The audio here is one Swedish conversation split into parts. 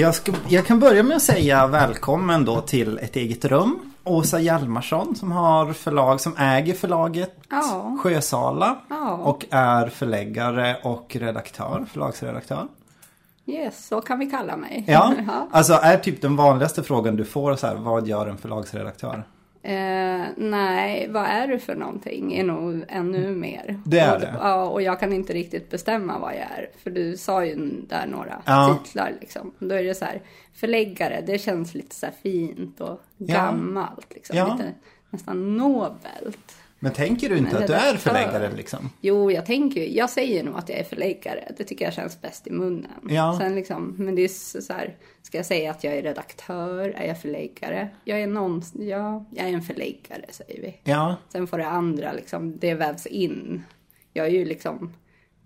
Ja, jag, ska, jag kan börja med att säga välkommen då till Ett eget rum. Åsa Hjalmarsson som har förlag, som äger förlaget Ja. Sjösala. Ja. Och är förläggare och redaktör, förlagsredaktör. Yes, så kan vi kalla mig. Ja, alltså är typ den vanligaste frågan du får så här, vad gör en förlagsredaktör? Eh, nej, vad är du för någonting är nog ännu mer. Det är och, det. Ja, och jag kan inte riktigt bestämma vad jag är. För du sa ju där några Ja. titlar liksom. Då är det så här, förläggare, det känns lite så här fint och gammalt. Liksom. Ja. Lite nästan nobelt. Men tänker du inte att du är förläggare liksom? Jo, jag tänker jag säger nog att jag är förläggare. Det tycker jag känns bäst i munnen. Ja. Sen liksom, men det är så så här, ska jag säga att jag är redaktör? Är jag förläggare? Jag är någon, ja, jag är en förläggare säger vi. Ja, Sen får det andra liksom, det vävs in. Jag är ju liksom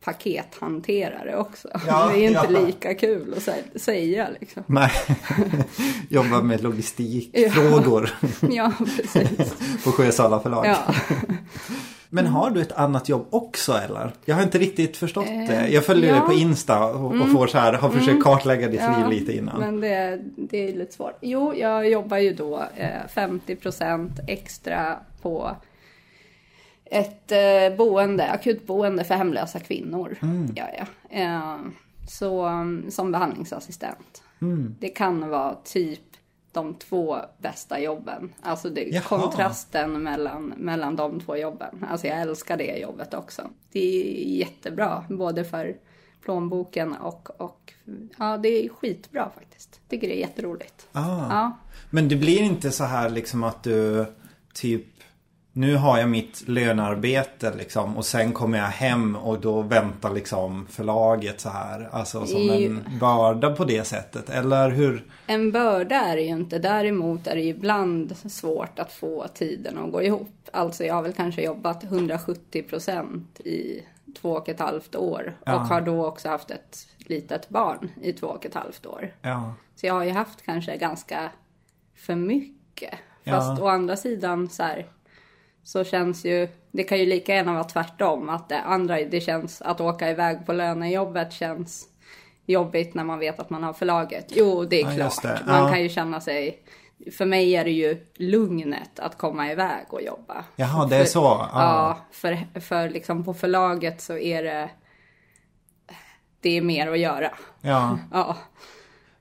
pakethanterare också. Ja, det är inte ja. lika kul att sä- säga liksom. nej. Jobbar med logistikfrågor Ja, precis. på Sjösala förlag. Ja. Men har du ett annat jobb också eller? Jag har inte riktigt förstått det. Jag följer ja. dig på Insta och, och får så här, har försökt kartlägga ditt liv lite innan. Men det, det är lite svårt. Jo, jag jobbar ju då eh, 50% extra på ett eh, boende, akutboende för hemlösa kvinnor. Mm. Ja, ja. Eh, så um, som behandlingsassistent. Mm. Det kan vara typ de två bästa jobben. Alltså det, Jaha. kontrasten mellan, mellan de två jobben. Alltså jag älskar det jobbet också. Det är jättebra, både för plånboken och, och ja, det är skitbra faktiskt. Tycker det är jätteroligt. Ah. Ja, Men det blir inte så här liksom att du typ nu har jag mitt lönearbete liksom och sen kommer jag hem och då väntar liksom förlaget så här. Alltså som I- en börda på det sättet. Eller hur? En börda är det ju inte. Däremot är det ibland svårt att få tiden att gå ihop. Alltså jag har väl kanske jobbat 170 procent i två och ett halvt år. Ja. Och har då också haft ett litet barn i två och ett halvt år. Ja. Så jag har ju haft kanske ganska för mycket. Ja. Fast å andra sidan så här. Så känns ju, det kan ju lika gärna vara tvärtom. Att det andra, det känns att åka iväg på lönejobbet känns jobbigt när man vet att man har förlaget. Jo, det är Ja, klart. det. Man Ja. kan ju känna sig, för mig är det ju lugnet att komma iväg och jobba. Jaha, det är För- så? Ja. Ja, för, för liksom på förlaget så är det, det är mer att göra. ja. Ja.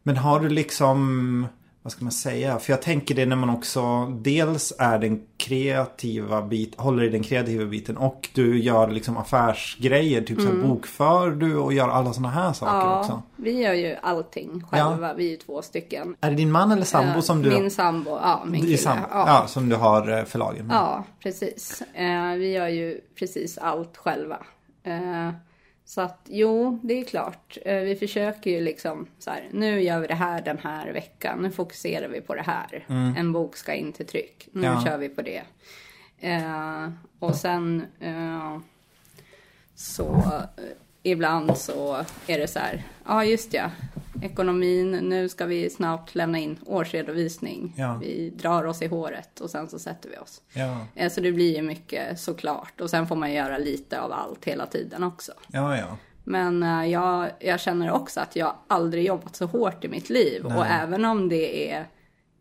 Men har du liksom, vad ska man säga? För jag tänker det när man också dels är den kreativa bit, håller i den kreativa biten och du gör liksom affärsgrejer, typ så här bokför du och gör alla sådana här saker Mm. Ja, också. vi gör ju allting själva. Vi är ju två stycken. Är det din man eller sambo Eh, som du Min sambo, ja min kille. sam- ja. ja, som du har eh, förlagen med? ja, precis. Eh, vi gör ju precis allt själva. Så att jo, det är klart. Eh, vi försöker ju liksom så här, nu gör vi det här den här veckan. Nu fokuserar vi på det här. En bok ska in till tryck. Nu Mm. Ja. kör vi på det. Eh, och sen eh, så eh, ibland så är det så här, ja just ja, ekonomin, nu ska vi snart lämna in årsredovisning. Ja. Vi drar oss i håret och sen så sätter vi oss. Ja, Eh, Så det blir ju mycket såklart. Och sen får man göra lite av allt hela tiden också. ja, ja. Men eh, jag, jag känner också att jag aldrig jobbat så hårt i mitt liv. Och även om det är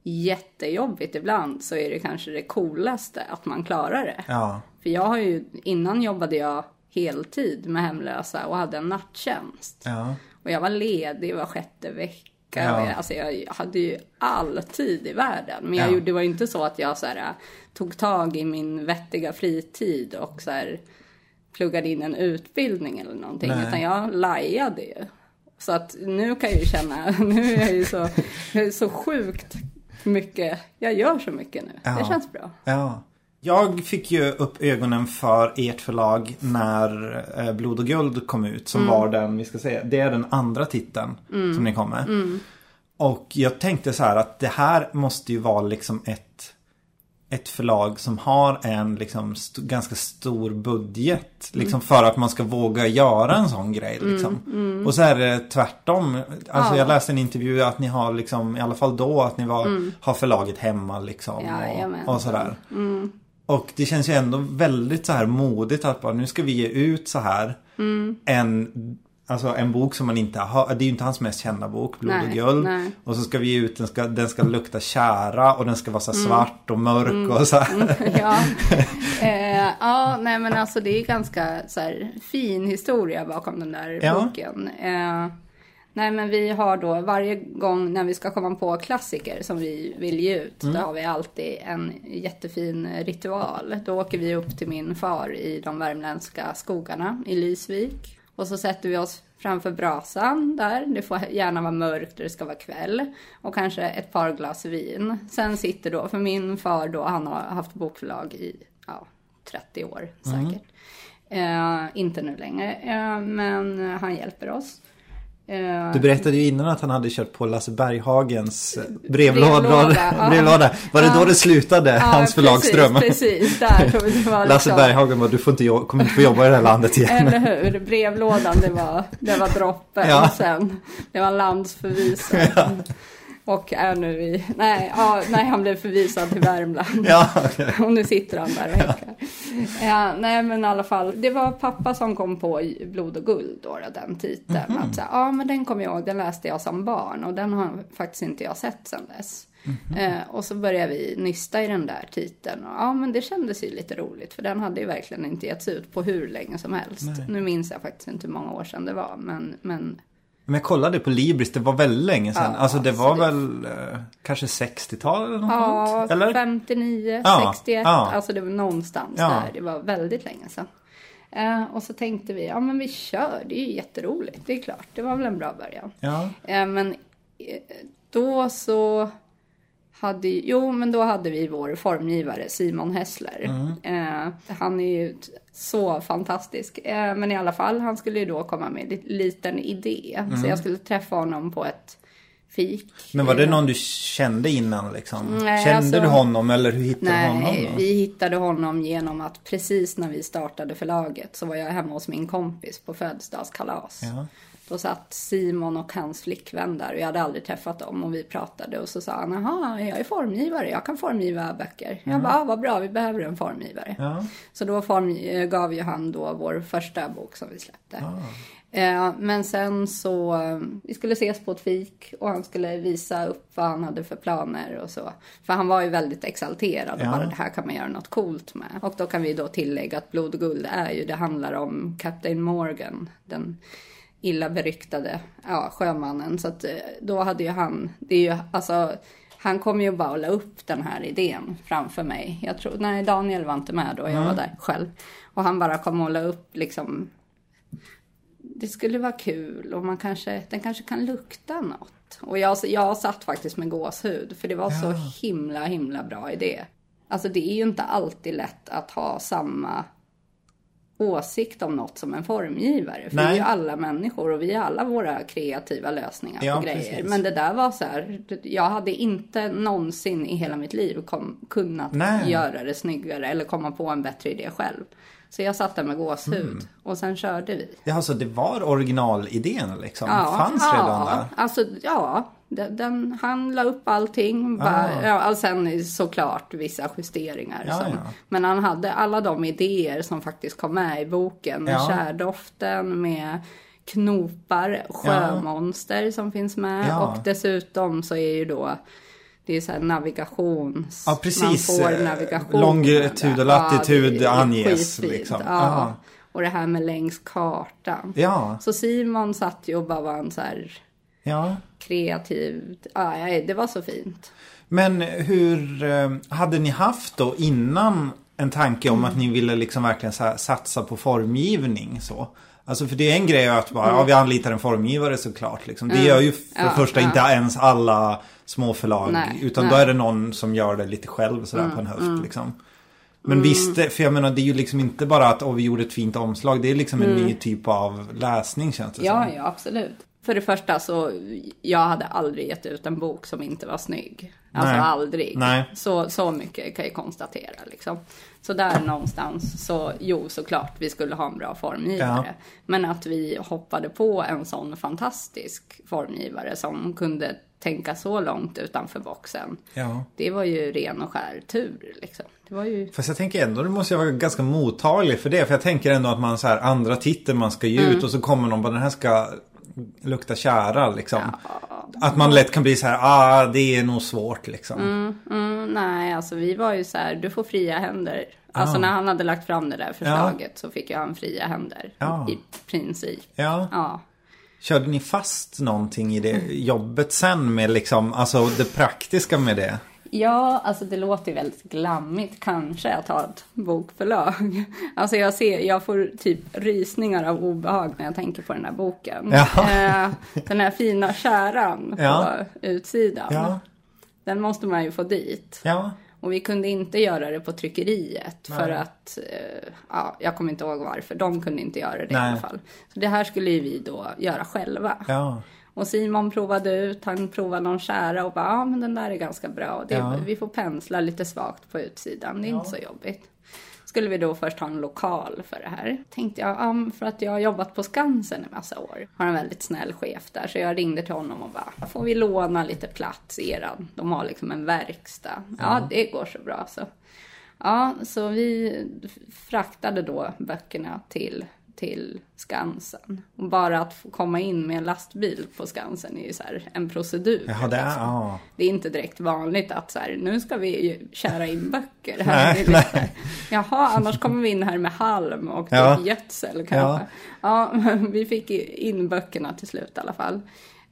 jättejobbigt ibland så är det kanske det coolaste att man klarar det. ja. För jag har ju, innan jobbade jag heltid med hemlösa och hade en nattjänst. ja. Och jag var ledig var sjätte vecka. Ja. Alltså jag hade ju all tid i världen. Men jag Ja. gjorde, det var ju inte så att jag så här, tog tag i min vettiga fritid och så här, pluggade in en utbildning eller någonting. Nej. Utan jag lajade ju. Så att nu kan jag ju känna, nu är jag ju så, jag är så sjukt mycket, jag gör så mycket nu. Ja. Det känns bra. Ja. Jag fick ju upp ögonen för ert förlag när eh, Blod och guld kom ut. Som Mm. var den, vi ska säga, det är den andra titeln som ni kom med. Mm. Och jag tänkte så här att det här måste ju vara liksom ett ett förlag som har en liksom st- ganska stor budget. Liksom för att man ska våga göra en sån grej. Liksom. Och så är det tvärtom. Alltså Ja. jag läste en intervju att ni har liksom, i alla fall då, att ni var, har förlaget hemma liksom. Jajamän. Och, och sådär. Och det känns ju ändå väldigt så här modigt att bara nu ska vi ge ut så här. En, Alltså en bok som man inte har, det är ju inte hans mest kända bok, Blod och Nej, guld. nej. Och så ska vi ge ut, den ska, den ska lukta kära och den ska vara så Mm. svart och mörk och så här. ja. Eh, ja, nej men alltså det är ganska så här, fin historia bakom den där Ja. boken. Eh, nej men vi har då varje gång när vi ska komma på klassiker som vi vill ge ut. Mm. Då har vi alltid en jättefin ritual. Då åker vi upp till min far i de värmländska skogarna i Lysvik. Och så sätter vi oss framför brasan där. Det får gärna vara mörkt och det ska vara kväll. Och kanske ett par glas vin. Sen sitter då, för min far då, han har haft bokförlag i ja, 30 år säkert. Eh, inte nu längre, eh, men han hjälper oss. Eh, Du berättade ju innan att han hade kört på Lasse Berghagens brevlåda. Brevlåda, ja. brevlåda. Var det då Ja. det slutade, ja, hans förlagsdröm? Precis, precis där. var Lasse liksom- Berghagen bara, du får inte, kommer inte få jobba i det här landet igen. Eller hur? Brevlådan det var, det var droppen Ja. sen. Det var landsförvisad. Och är nu i, nej, ja, nej han blev förvisad till Värmland. Ja, okej. Och nu sitter han där och häckar. Ja, nej men i alla fall, det var pappa som kom på Blod och guld då, då den titeln. Mhm. Att, så ja men den kommer jag ihåg, den läste jag som barn och den har faktiskt inte jag sett sedan dess. Mhm. Eh, och så började vi nysta i den där titeln. Och, ja men det kändes ju lite roligt för den hade ju verkligen inte getts ut på hur länge som helst. Nu minns jag faktiskt inte hur många år sedan det var. Men, men Men jag kollade på Libris, det var väldigt länge sedan. Ja, alltså det var väl eh, kanske 60-tal eller något ja, sånt? Eller? 59, Ja, 61, ja. alltså det var någonstans Ja. där. Det var väldigt länge sedan. Eh, och så tänkte vi, ja men vi kör, det är ju jätteroligt, det är klart, det var väl en bra början. Ja. Eh, men eh, då så hade, jo men då hade vi vår formgivare Simon Hessler. Eh, han är ju så fantastisk. Eh, men i alla fall, han skulle ju då komma med en lit- liten idé. Så jag skulle träffa honom på ett fik. Men var det någon du kände innan liksom? Nej, Kände alltså- du honom eller hur hittade du Nej, honom? Då? vi hittade honom genom att precis när vi startade förlaget så var jag hemma hos min kompis på födelsedagskalas. Ja. Då satt Simon och hans flickvän där och jag hade aldrig träffat dem och vi pratade och så sa han, jaha, jag är formgivare, jag kan formgiva böcker. Jag bara, ah, vad bra, vi behöver en formgivare. Mm. Ja. Så då form, eh, gav ju han då vår första bok som vi släppte. Ah. Eh, men sen så, eh, vi skulle ses på ett fik och han skulle visa upp vad han hade för planer och så. För han var ju väldigt exalterad och Ja. bara det här kan man göra något coolt med. Och då kan vi då tillägga att Blod och guld är ju, det handlar om Captain Morgan, den illa beryktade ja, sjömannen. Så att eh, då hade ju han, det är ju alltså han kom ju bara och la upp den här idén framför mig. Jag tror, nej Daniel var inte med då, jag var där själv. Och han bara kom och la upp liksom det skulle vara kul och man kanske, den kanske kan lukta något. Och jag, jag satt faktiskt med gåshud för det var så himla, himla bra idé. Alltså det är ju inte alltid lätt att ha samma åsikt om något som en formgivare. För vi är Nej. ju alla människor och vi har alla våra kreativa lösningar Ja, på grejer. precis. Men det där var så här, jag hade inte någonsin i hela mitt liv kom, kunnat Nej. göra det snyggare eller komma på en bättre idé själv. Så jag satt där med gåshud Mm. och sen körde vi. Ja, alltså det var originalidén liksom? Fanns ja, redan där? Alltså, ja, den, han la upp allting. Bara, Ah. ja, och sen såklart vissa justeringar. Ja, ja. Men han hade alla de idéer som faktiskt kom med i boken. Med kärdoften, med knopar, sjömonster som finns med. Och dessutom så är ju då det är så här navigations... Ja, precis. Man får navigation. longitud och latitud anges, liksom. Och det här med längs kartan. Ja, Så Simon satt ju och bara var en så här ja. kreativ. Ja, det var så fint. Men hur eh, hade ni haft då innan en tanke om att ni ville liksom verkligen satsa på formgivning så? Alltså för det är en grej att bara, ja vi anlitar en formgivare såklart liksom. Det gör ju för det Ja, första ja. inte ens alla små förlag. Nej, utan då nej. Mm, är det någon som gör det lite själv sådär på en höft liksom. Men visst, det- för jag menar det är ju liksom inte bara att åh, vi gjorde ett fint omslag. Det är liksom en ny typ av läsning känns det Mm. Ja, som. ja, absolut. För det första så, jag hade aldrig gett ut en bok som inte var snygg. Alltså Nej. aldrig. Nej. Så, så mycket kan jag konstatera liksom. Så där någonstans så, jo såklart vi skulle ha en bra formgivare. Men att vi hoppade på en sån fantastisk formgivare som kunde tänka så långt utanför boxen. Ja. Det var ju ren och skär tur liksom. Det var ju... Fast jag tänker ändå, du måste jag vara ganska mottaglig för det. För jag tänker ändå att man så här, andra titeln man ska ge Mm. ut och så kommer någon bara den här ska lukta kära liksom. Att man lätt kan bli så här, ah det är nog svårt liksom. Mm, nej, alltså vi var ju så här, du får fria händer. Alltså Ah. när han hade lagt fram det där förslaget så fick jag han fria händer. Ja. I princip. Ja. Ja. Körde ni fast någonting i det jobbet sen med liksom, alltså det praktiska med det? Ja, alltså det låter ju väldigt glammigt kanske att ha ett bokförlag. Alltså jag ser, jag får typ rysningar av obehag när jag tänker på den här boken. Ja. Eh, Den här fina käran Ja. på utsidan. Ja. Den måste man ju få dit. Och vi kunde inte göra det på tryckeriet för att, eh, ja, jag kommer inte ihåg varför. De kunde inte göra det i Nej. alla fall. Så det här skulle ju vi då göra själva. Ja. Och Simon provade ut, han provade någon kära och bara, ja men den där är ganska bra. Det, Ja. Vi får pensla lite svagt på utsidan, det är inte så jobbigt. Skulle vi då först ha en lokal för det här. Tänkte jag, ja, men för att jag har jobbat på Skansen en massa år. Har en väldigt snäll chef där. Så jag ringde till honom och bara, får vi låna lite plats eran? De har liksom en verkstad. Ja, det går så bra så. Ja, så vi fraktade då böckerna till, till Skansen. Och bara att få komma in med en lastbil på Skansen är ju så en procedur. Jaha, det är, liksom. ja. Det är inte direkt vanligt att så här, nu ska vi ju köra in böcker. Nej, Här. Lite så här, Jaha, annars kommer vi in här med halm och typ Ja. gödsel kanske. Ja. men vi fick in böckerna till slut i alla fall.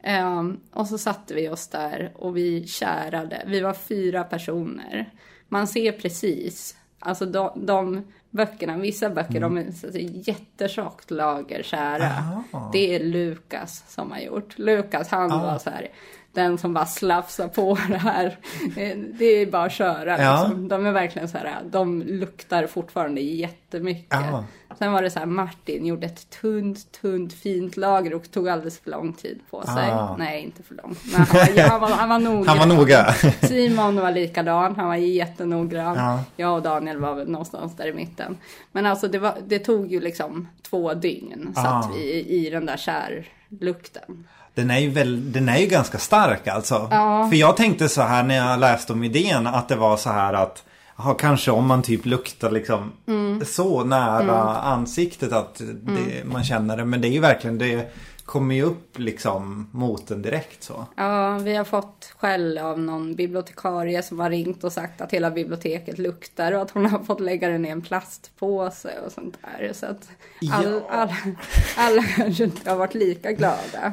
Ehm, och så satte vi oss där och vi kärade. Vi var fyra personer. Man ser precis, alltså de, de böckerna, vissa böcker de är så jättetjockt lager kära. Det är Lukas som har gjort. Lukas han var så här, den som bara slafsar på det här. Eh, Det är bara att köra Ja. liksom. De är verkligen så här, de luktar fortfarande jättemycket. Ja. Sen var det så här, Martin gjorde ett tunt, tunt, fint lager och tog alldeles för lång tid på sig. Ah. Nej, inte för långt. Men han, var, han, var, han var noggrann. Han var noga. Simon var likadan, han var jättenoggrann. Ja. Jag och Daniel var väl någonstans där i mitten. Men alltså det, var, det tog ju liksom två dygn satt Ah. vi i, i den där kärlukten. Den är ju, väl, den är ju ganska stark alltså. Ja. För jag tänkte så här när jag läste om idén att det var så här att Ja, kanske om man typ luktar liksom Mm. så nära ansiktet att det, man känner det. Men det är ju verkligen, det kommer ju upp liksom mot den direkt så. Ja, vi har fått skäll av någon bibliotekarie som har ringt och sagt att hela biblioteket luktar och att hon har fått lägga den i en plastpåse och sånt där. Så att all, Ja. alla, alla kanske inte har varit lika glada.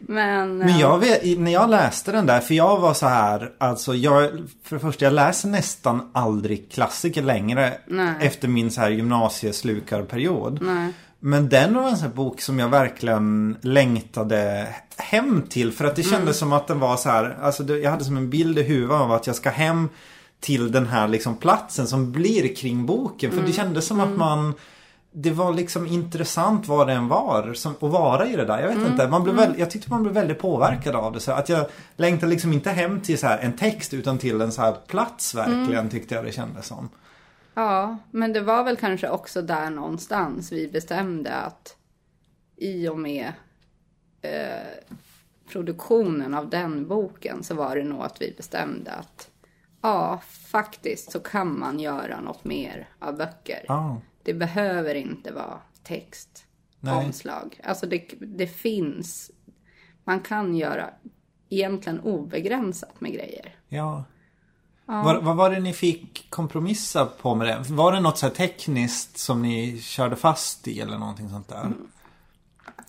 Men, Men jag vet, när jag läste den där, för jag var så här, alltså jag, för det första jag läser nästan aldrig klassiker längre Nej. efter min så här gymnasieslukarperiod. Nej. Men den var en sån här bok som jag verkligen längtade hem till. För att det kändes Mm. som att den var så här, alltså det, jag hade som en bild i huvudet av att jag ska hem till den här liksom platsen som blir kring boken. För det Mm. kändes som att man det var liksom intressant vad det än var som, att vara i det där. Jag vet inte. Man blev väl, jag tyckte man blev väldigt påverkad av det. Så att jag längtade liksom inte hem till så här en text utan till en så här plats verkligen tyckte jag det kändes som. Ja, men det var väl kanske också där någonstans vi bestämde att i och med eh, produktionen av den boken så var det nog att vi bestämde att ja, faktiskt så kan man göra något mer av böcker. Ja. Det behöver inte vara text, Nej. omslag. Alltså det, det finns, man kan göra egentligen obegränsat med grejer. Ja. Vad, vad var det ni fick kompromissa på med det? Var det något så här tekniskt som ni körde fast i eller någonting sånt där?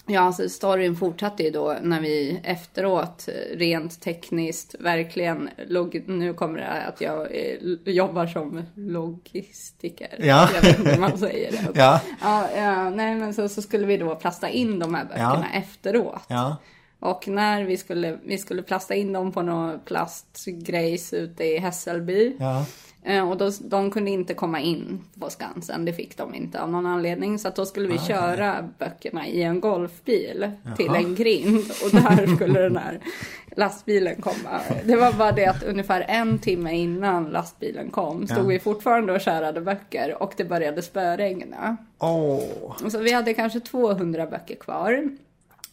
Ja, alltså storyn fortsatte ju då när vi efteråt eh, rent tekniskt verkligen log- nu kommer det att jag eh, jobbar som logistiker. Ja. Jag vet inte hur man säger det. Ja. Ja, ja, nej men så, så skulle vi då plasta in de här böckerna efteråt. Ja. Och när vi skulle, vi skulle plasta in dem på någon plastgrejs ute i Hässelby. Ja. Eh, Och då, de kunde inte komma in på Skansen, det fick de inte av någon anledning. Så då skulle vi köra böckerna i en golfbil till en grind. Och där skulle den här lastbilen komma. Det var bara det att ungefär en timme innan lastbilen kom stod Ja. vi fortfarande och kärade böcker och det började spöregna. Åh. Så vi hade kanske 200 böcker kvar.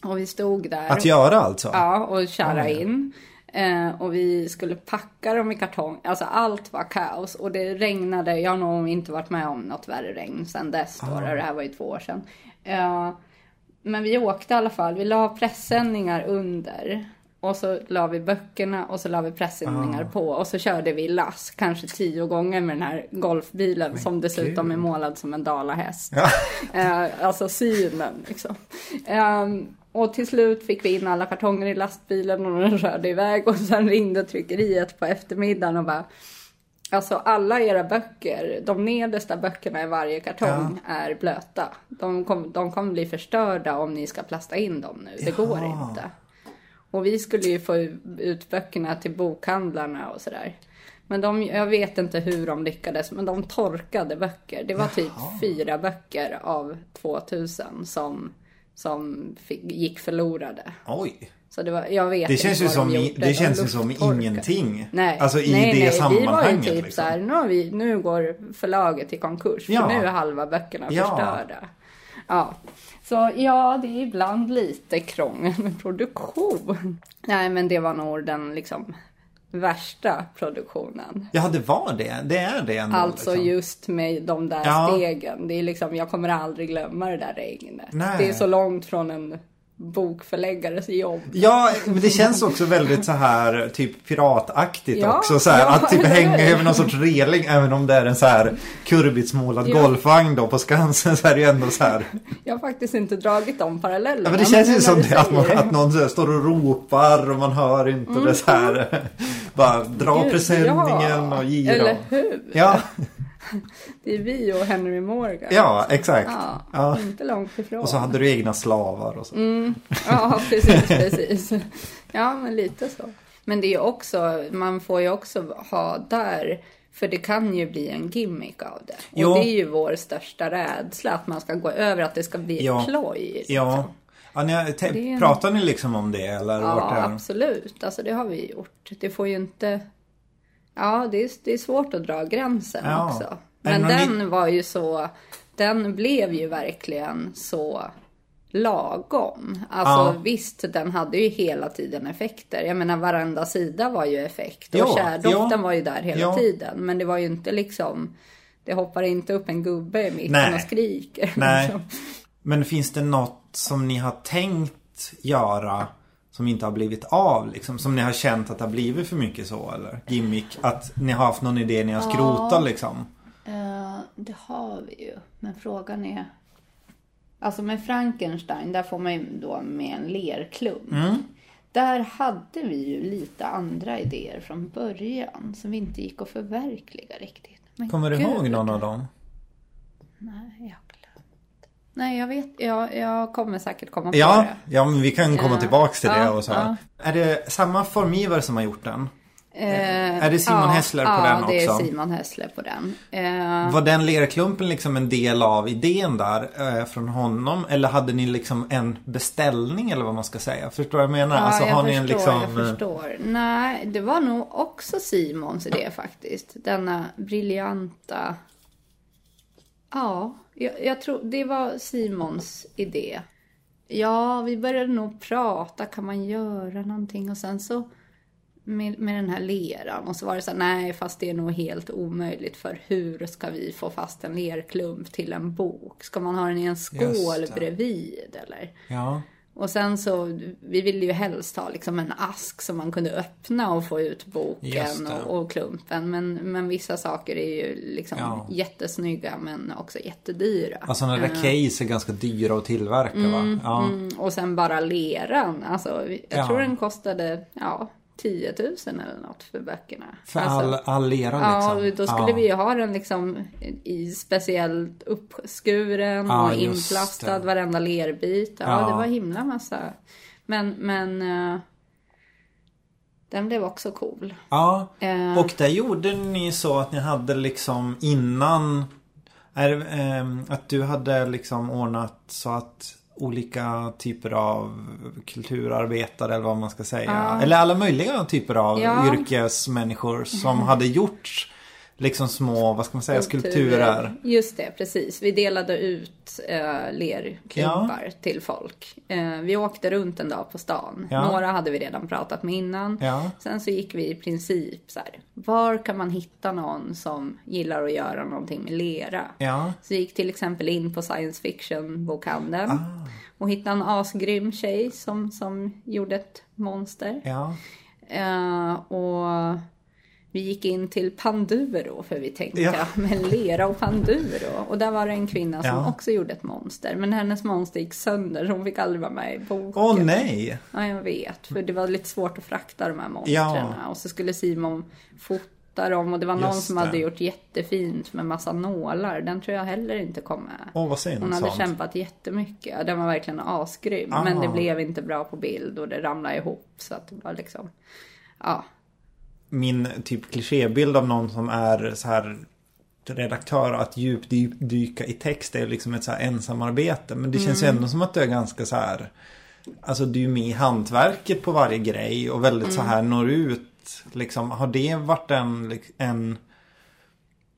Och vi stod där. Att göra alltså? Ja, och köra Ja, ja. in. Eh, och vi skulle packa dem i kartong. Alltså allt var kaos. Och det regnade. Jag har nog inte varit med om något värre regn sedan dess. Då. Det här var ju två år sedan. Eh, men vi åkte i alla fall. Vi la pressändningar under. Och så la vi böckerna och så la vi pressändningar på. Och så körde vi lass kanske tio gånger med den här golfbilen. som dessutom är målad som en dalahäst. Ja. Eh, alltså synen liksom. Ehm, och till slut fick vi in alla kartonger i lastbilen och den körde iväg. Och sen ringde tryckeriet på eftermiddagen och bara Alltså alla era böcker, de nedersta böckerna i varje kartong är blöta. De, kom, de kommer bli förstörda om ni ska plasta in dem nu. Det går Jaha. inte. Och vi skulle ju få ut böckerna till bokhandlarna och sådär. Men de, jag vet inte hur de lyckades, men de torkade böcker. Det var typ fyra böcker av 2000 som, som fick, gick förlorade. Oj. Så det var, jag vet Det känns ju de som, gjorde. det De känns ju som ingenting. Nej, Alltså i nej, det nej, sammanhanget. Vi var ju typ liksom. så här, nu, har vi, nu går förlaget i konkurs. För Ja. nu är halva böckerna Ja. förstörda. Ja. Så ja, det är ibland lite krångel med produktion. Nej, men det var nog den liksom värsta produktionen. Ja, det var det. Det är det ändå. Alltså liksom. just med de där Ja. stegen. Det är liksom, jag kommer aldrig glömma det där regnet. Nej. Det är så långt från en bokförläggares jobb. Ja, men det känns också väldigt så här typ pirataktigt Ja, också. Så här, ja, att typ hänga över någon sorts reling. Även om det är en så här kurbitsmålad Ja. golfvagn då på Skansen. Så är det ju ändå så här. Jag har faktiskt inte dragit de parallellerna. Ja, men det känns ju som det, att, man, att någon så här står och ropar och man hör inte det så här. Bara dra Mm. Gud, presenningen ja. och gira. Eller hur? Ja, Det är vi och Henry Morgan. ja, exakt. Ja, Ja. Inte långt ifrån. Och så hade du egna slavar och så. Ja, precis, precis. Ja, men lite så. Men det är också, man får ju också ha där, för det kan ju bli en gimmick av det. Och Jo. det är ju vår största rädsla, att man ska gå över, att det ska bli Ja. ploj. liksom. Ja. ja ni, Det är en- Pratar ni liksom om det eller? Ja, vart är- absolut. Alltså det har vi gjort. Det får ju inte... Ja, det är, det är svårt att dra gränsen Ja. också. Men om ni- den var ju så... Den blev ju verkligen så lagom. Alltså Ja. visst, den hade ju hela tiden effekter. Jag menar varenda sida var ju effekt. Och Ja, kärdoften ja. var ju där hela Ja. tiden. Men det var ju inte liksom... Det hoppar inte upp en gubbe i mitten Nej. och skriker. Nej. Men finns det något som ni har tänkt göra som inte har blivit av liksom? Som ni har känt att det har blivit för mycket så eller? Gimmick? Att ni har haft någon idé ni har skrotat liksom? Eh, det har vi ju. Men frågan är... Alltså med Frankenstein, där får man ju då med en lerklump. Mm. Där hade vi ju lite andra idéer från början som inte gick att förverkliga riktigt. Men Kommer du ihåg någon av dem? Nej, jag. Nej, jag vet. Jag, jag kommer säkert komma på Ja, det. ja men vi kan komma Ja. tillbaks till det Ja, och så. ja. Är det samma formgivare som har gjort den? Eh, Är det Simon Hässler på ja, den Ja, det är också? Simon Hässler på den. Eh, Var den lerklumpen liksom en del av idén där eh, från honom? Eller hade ni liksom en beställning eller vad man ska säga? Förstår vad jag menar? Ja, alltså jag har ni förstår, en liksom... jag förstår. Nej, det var nog också Simons idé faktiskt. Denna briljanta... Ja, jag, jag tror det var Simons idé. Ja, vi började nog prata, kan man göra någonting? Och sen så med, med den här leran och så var det så här, nej fast det är nog helt omöjligt för hur ska vi få fast en lerklump till en bok? Ska man ha den i en skål bredvid eller? Ja. Och sen så, vi ville ju helst ha liksom en ask som man kunde öppna och få ut boken och, och klumpen. Men, men vissa saker är ju liksom Ja. jättesnygga men också jättedyra. Alltså sådana där case är ganska dyra att tillverka va? Ja. Mm, och sen bara leran, alltså jag Ja. tror den kostade, ja, 10 000 eller något för böckerna. För alltså, all, all lera Ja, liksom. då skulle ja. vi ju ha den liksom i speciellt uppskuren Ja, och inplastad det. varenda lerbit. Ja, Ja. det var himla massa. Men, men eh, den blev också cool. Ja, Eh. och där gjorde ni så att ni hade liksom innan är, det, ehm, Att du hade liksom ordnat så att olika typer av kulturarbetare eller vad man ska säga. Eller alla möjliga typer av Ja. yrkesmänniskor som hade gjort liksom små, vad ska man säga, skulpturer. Just det, precis. Vi delade ut eh, lerklumpar till folk. Eh, vi åkte runt en dag på stan. Ja. Några hade vi redan pratat med innan. Ja. Sen så gick vi i princip så här. Var kan man hitta någon som gillar att göra någonting med lera? Ja. Så vi gick till exempel in på science fiction bokhandeln. Ah. Och hittade en asgrym tjej som, som gjorde ett monster. Ja. Eh, och vi gick in till Panduro för vi tänkte Ja. med lera och Panduro. Och där var det en kvinna som Ja. också gjorde ett monster. Men hennes monster gick sönder så hon fick aldrig vara med i boken. Åh nej! Ja, jag vet. För det var lite svårt att frakta de här monstren. Och så skulle Simon fota dem. Och det var någon Just som det. hade gjort jättefint med massa nålar. Den tror jag heller inte kom med. Åh vad synd. Hon hade sånt. kämpat jättemycket. Den var verkligen asgrym. Ah. Men det blev inte bra på bild och det ramlade ihop. Så att det var liksom... Ja, Min typ klichébild av någon som är så här redaktör att djupdyka i text är liksom ett så här ensamarbete. Men det känns Mm. ju ändå som att du är ganska så här Alltså du är med i hantverket på varje grej och väldigt så Mm. här når ut. Liksom, har det varit en, en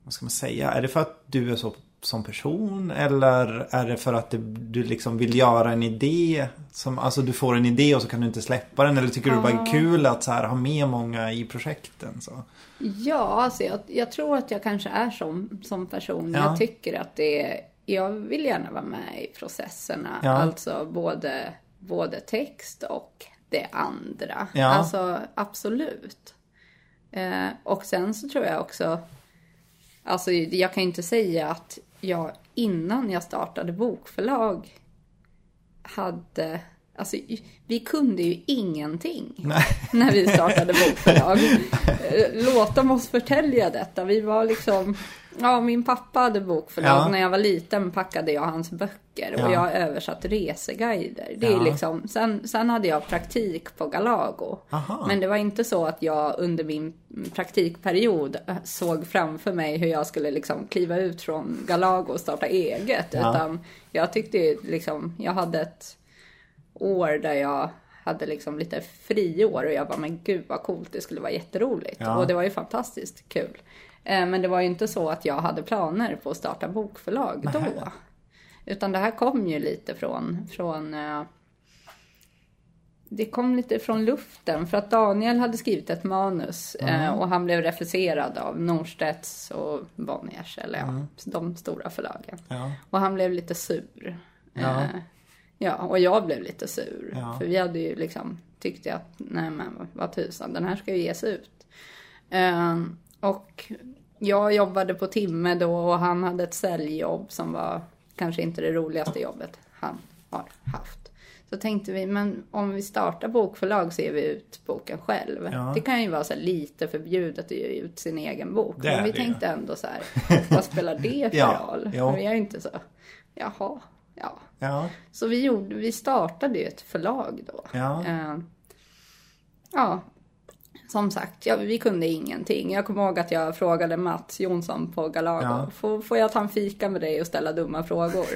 Vad ska man säga? Är det för att du är så som person? Eller är det för att det, du liksom vill göra en idé? Som, alltså du får en idé och så kan du inte släppa den. Eller tycker du det bara är kul att så här, ha med många i projekten? Så? Ja, alltså jag, jag tror att jag kanske är som, som person. Ja. Jag tycker att det är, jag vill gärna vara med i processerna. Ja. Alltså både, både text och det andra. Ja. Alltså absolut. Eh, och sen så tror jag också, alltså jag kan ju inte säga att jag innan jag startade bokförlag hade Alltså, vi kunde ju ingenting när vi startade bokförlag. Låt dem oss förtälja detta. Vi var liksom... Ja, min pappa hade bokförlag. Ja. När jag var liten packade jag hans böcker och Ja. jag översatte reseguider. Det är Ja. liksom, sen, sen hade jag praktik på Galago. Aha. Men det var inte så att jag under min praktikperiod såg framför mig hur jag skulle liksom kliva ut från Galago och starta eget. Utan jag tyckte liksom, jag hade ett år där jag hade liksom lite friår och jag bara, men gud vad coolt, det skulle vara jätteroligt. Ja. Och det var ju fantastiskt kul. Eh, Men det var ju inte så att jag hade planer på att starta bokförlag då. Utan det här kom ju lite från, från eh, det kom lite från luften för att Daniel hade skrivit ett manus eh, och han blev refuserad av Norstedts och Bonniers, eller ja, de stora förlagen. Ja. Och han blev lite sur. Ja. Ja, och jag blev lite sur. Ja. För vi hade ju liksom tyckt att, nej men vad tusan, den här ska ju ges ut. Och jag jobbade på timme då och han hade ett säljjobb som var kanske inte det roligaste jobbet han har haft. Så tänkte vi, men om vi startar bokförlag så ger vi ut boken själv. Ja. Det kan ju vara så lite förbjudet att ge ut sin egen bok. Det men vi det tänkte ändå så här, vad spelar det för Ja, roll? ja. Vi är ju inte så, jaha, ja. Ja. Så vi, gjorde, vi startade ju ett förlag då. Ja. Eh, ja, som sagt, ja, vi kunde ingenting. Jag kommer ihåg att jag frågade Mats Jonsson på Galago. Ja. Får, får jag ta en fika med dig och ställa dumma frågor?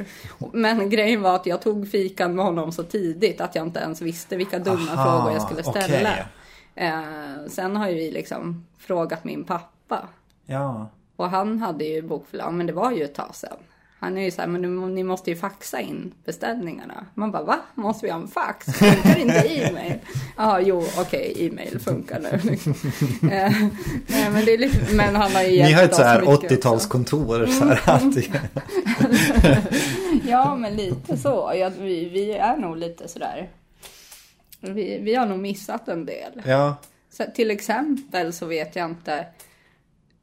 Men grejen var att jag tog fikan med honom så tidigt att jag inte ens visste vilka dumma Aha, frågor jag skulle ställa. okej. Eh, sen har ju vi liksom frågat min pappa. Ja. Och han hade ju bokförlag, men det var ju ett tag sedan. Han är ju såhär, men nu- ni måste ju faxa in beställningarna. Man bara, va? Måste vi ha en fax? Funkar inte e-mail? Ja, jo, okej, e-mail funkar nu. Eh, Nej, men det är lite, men han har ju Ni har ett oss så här mycket också. 80-talskontor så här att Ja, men lite så. Ja, vi, vi är nog lite sådär. Vi, vi har nog missat en del. Ja. Så, till exempel så vet jag inte.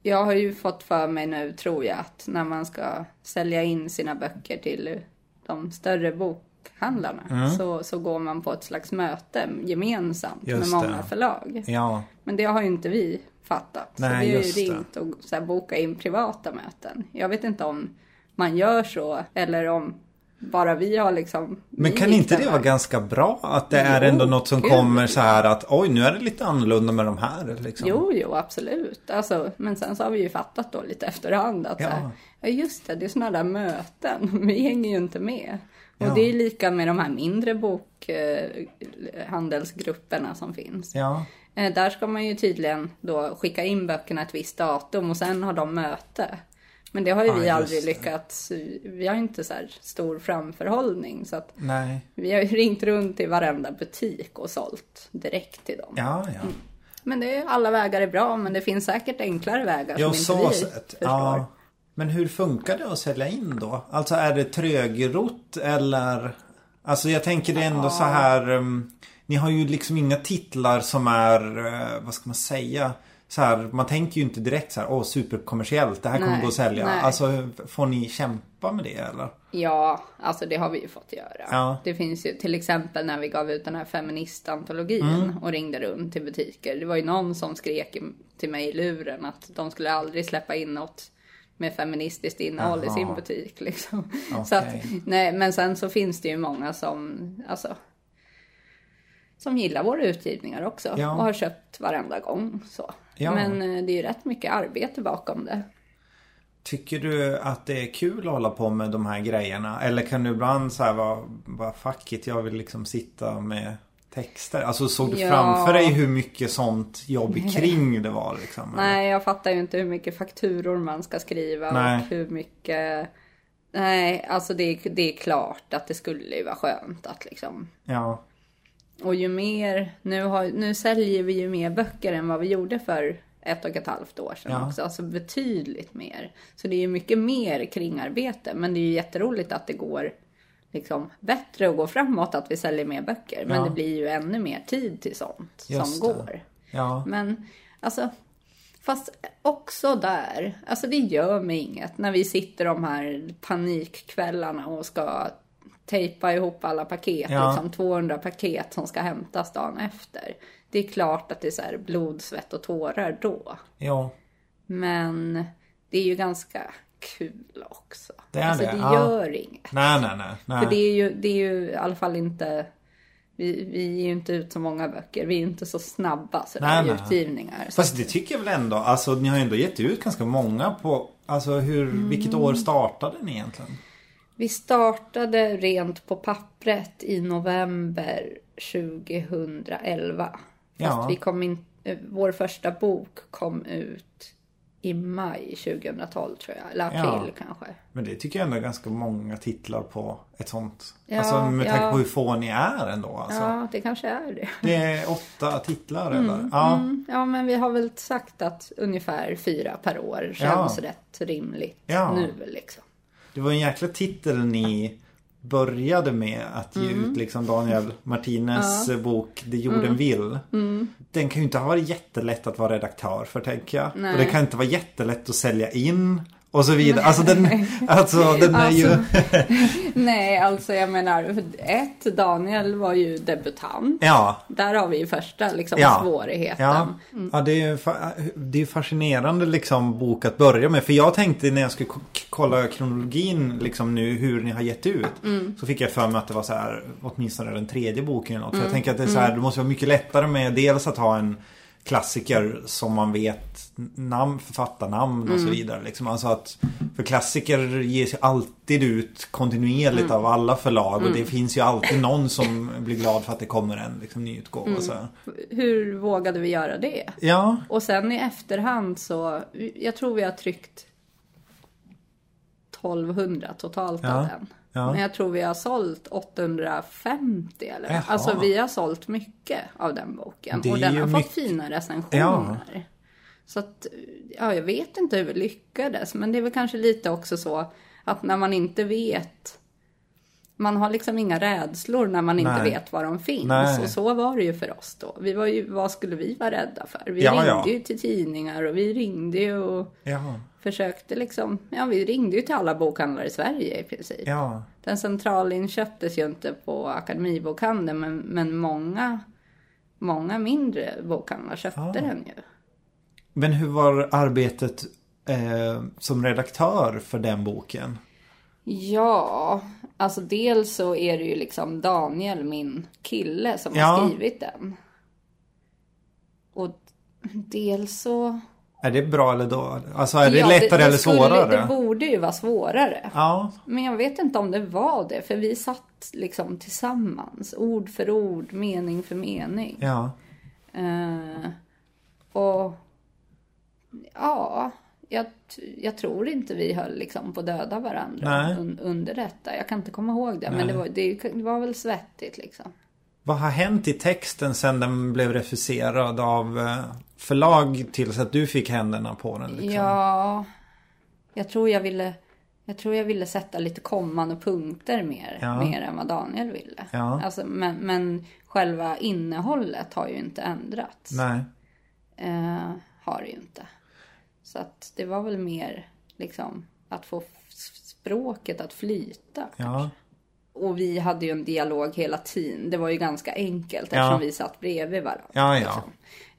Jag har ju fått för mig nu, tror jag, att när man ska sälja in sina böcker till de större bokhandlarna så, så går man på ett slags möte gemensamt Just med många det. förlag. Ja. Men det har ju inte vi fattat. Nej, så vi har ju ringt och så här, bokat in privata möten. Jag vet inte om man gör så eller om bara vi har liksom... Men kan inte det vara ganska bra? Att det är Jo, ändå något som gud, kommer så här att oj nu är det lite annorlunda med de här. Liksom. Jo, jo, absolut. Alltså, men sen så har vi ju fattat då lite efterhand att Ja. så här, ja just det, det är sådana där möten. Vi hänger ju inte med. Och Ja. det är lika med de här mindre bokhandelsgrupperna som finns. Ja. Eh, Där ska man ju tydligen då skicka in böckerna ett visst datum och sen har de möte. Men det har ju Ja, vi aldrig lyckats. Vi har ju inte så här stor framförhållning. Så att Nej. vi har ju ringt runt i varenda butik och sålt direkt till dem. Ja, ja. Men det är, alla vägar är bra, men det finns säkert enklare vägar Ja, som inte vi sett. förstår. Ja. Men hur funkar det att sälja in då? Alltså är det trögrott eller? Alltså jag tänker det är ändå så här. um, ni har ju liksom inga titlar som är, eh, vad ska man säga? Så här, man tänker ju inte direkt så här, åh superkommersiellt, det här kommer Nej, gå att sälja. nej. Alltså får ni kämpa med det eller? Ja, alltså det har vi ju fått göra. Ja. Det finns ju till exempel när vi gav ut den här feministantologin Mm. och ringde runt till butiker. Det var ju någon som skrek i- till mig i luren att de skulle aldrig släppa in något med feministiskt innehåll i Jaha. sin butik. Liksom. Okej. Så att, nej, men sen så finns det ju många som, alltså, som gillar våra utgivningar också Ja. och har köpt varenda gång. Så. Ja. Men eh, det är ju rätt mycket arbete bakom det. Tycker du att det är kul att hålla på med de här grejerna? Eller kan du ibland så här vara, bara fuck it, jag vill liksom sitta med texter? Alltså såg du Ja. framför dig hur mycket sånt jobb kring det var liksom? eller? Nej, jag fattar ju inte hur mycket fakturor man ska skriva Nej. och hur mycket... Nej, alltså det, det är klart att det skulle ju vara skönt att liksom... Ja, Och ju mer... Nu, har, nu säljer vi ju mer böcker än vad vi gjorde för ett och ett halvt år sedan Ja. också. Alltså betydligt mer. Så det är ju mycket mer kringarbete. Men det är ju jätteroligt att det går liksom bättre och går framåt att vi säljer mer böcker. Men Ja. det blir ju ännu mer tid till sånt Just som det. går. ja, Men alltså, fast också där, alltså det gör mig inget när vi sitter de här panikkvällarna och ska tejpa ihop alla paket, Ja. liksom 200 paket som ska hämtas dagen efter. Det är klart att det är så här blod, svett och tårar då. ja. Men det är ju ganska kul också. Det är alltså det, det ja. gör inget. Nej, nej, nej. nej. För det är, ju, det är ju i alla fall inte... Vi, vi ger ju inte ut så många böcker. Vi är inte så snabba sådär Nej, utgivningar. Så Fast det tycker jag väl ändå. Alltså ni har ju ändå gett ut ganska många på... Alltså hur, vilket Mm. år startade ni egentligen? Vi startade rent på pappret i november 2011. Fast Ja. vi kom in, eh, vår första bok kom ut i maj 2012 tror jag. Eller april kanske. Men det tycker jag ändå är ganska många titlar på ett sånt. Ja, alltså med tanke ja. på hur få ni är ändå. Alltså. Ja, det kanske är det. Det är åtta titlar eller? Ja. Mm, ja, men vi har väl sagt att ungefär fyra per år känns rätt rimligt Ja. nu liksom. Det var en jäkla titel ni började med att ge Mm. ut liksom Daniel Martinez bok Det jorden Mm. vill. Den kan ju inte ha varit jättelätt att vara redaktör för tänker jag. Nej. Och det kan inte vara jättelätt att sälja in och så vidare. Alltså den, alltså, den är ju... Nej, alltså jag menar, ett, Daniel var ju debutant. Ja. Där har vi ju första liksom, Ja. svårigheten. Ja, ja det, är det är fascinerande liksom bok att börja med. För jag tänkte när jag skulle kolla kronologin liksom nu hur ni har gett ut. Så fick jag för mig att det var så här åtminstone den tredje boken eller något. För jag tänker att det är så här, det måste vara mycket lättare med dels att ha en klassiker som man vet namn, författarnamn och så vidare. Liksom. Alltså att, för klassiker ges ju alltid ut kontinuerligt av alla förlag och det finns ju alltid någon som blir glad för att det kommer en liksom, ny utgåva. Så. Hur vågade vi göra det? Ja, Och sen i efterhand så, jag tror vi har tryckt 1200 totalt Ja, av den. Ja. Men jag tror vi har sålt 850 eller Jaha. Alltså vi har sålt mycket av den boken. Och den har mycket- fått fina recensioner. Så att, ja jag vet inte hur vi lyckades. Men det är väl kanske lite också så att när man inte vet man har liksom inga rädslor när man inte Nej. vet var de finns. Nej. Och så var det ju för oss då. Vi var ju, vad skulle vi vara rädda för? Vi Ja, ringde ja. ju till tidningar och vi ringde ju och ja, försökte liksom, ja vi ringde ju till alla bokhandlare i Sverige i princip. ja. Den centralinköptes ju inte på Akademibokhandeln men, men många, många mindre bokhandlar köpte Ah. den ju. Men hur var arbetet eh, som redaktör för den boken? Ja, alltså dels så är det ju liksom Daniel, min kille, som Ja. har skrivit den. Och dels så... Är det bra eller dåligt? Alltså är det Ja, lättare eller skulle- svårare? Det borde ju vara svårare. Ja, Men jag vet inte om det var det, för vi satt liksom tillsammans, ord för ord, mening för mening. ja. Eh, och ja, jag, jag tror inte vi höll liksom på att döda varandra Nej. un, under detta. Jag kan inte komma ihåg det, men det var, det, det var väl svettigt liksom. Vad har hänt i texten sen den blev refuserad av eh, förlag tills att du fick händerna på den? Liksom? Ja, jag tror jag ville jag tror jag ville sätta lite komman och punkter mer, Ja. mer än vad Daniel ville. Ja. Alltså, men, men själva innehållet har ju inte ändrats. Nej. Eh, har det ju inte. Så att det var väl mer liksom att få språket att flyta. Ja. Och vi hade ju en dialog hela tiden. Det var ju ganska enkelt Ja. eftersom vi satt bredvid varandra. Ja, ja. liksom.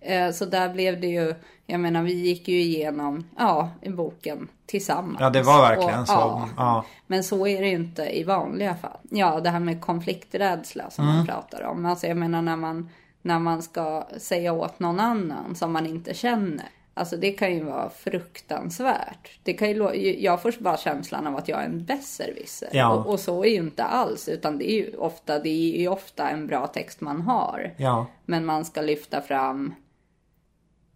Eh, Så där blev det ju, jag menar vi gick ju igenom, ja, i boken tillsammans. Ja, det var verkligen Och, så. Ja. Ja. Men så är det ju inte i vanliga fall. Ja, det här med konflikträdsla som Mm. man pratar om. Alltså jag menar när man, när man ska säga åt någon annan som man inte känner. Alltså det kan ju vara fruktansvärt. Det kan ju, jag får bara känslan av att jag är en besserwisser. Ja. Och, och så är ju inte alls. Utan det är ju ofta, det är ju ofta en bra text man har. Ja. Men man ska lyfta fram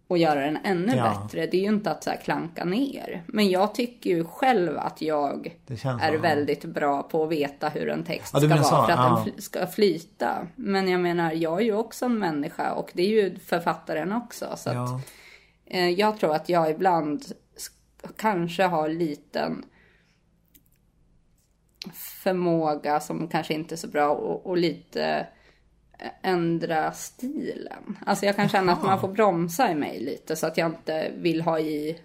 och göra den ännu Ja. bättre. Det är ju inte att så klanka ner. Men jag tycker ju själv att jag är så. väldigt bra på att veta hur en text Ja, ska vara så, för att ja. den ska flyta. Men jag menar, jag är ju också en människa och det är ju författaren också. Så att, jag tror att jag ibland sk- kanske har liten förmåga som kanske inte är så bra och, och lite ändra stilen. Alltså jag kan känna att man får bromsa i mig lite så att jag inte vill ha i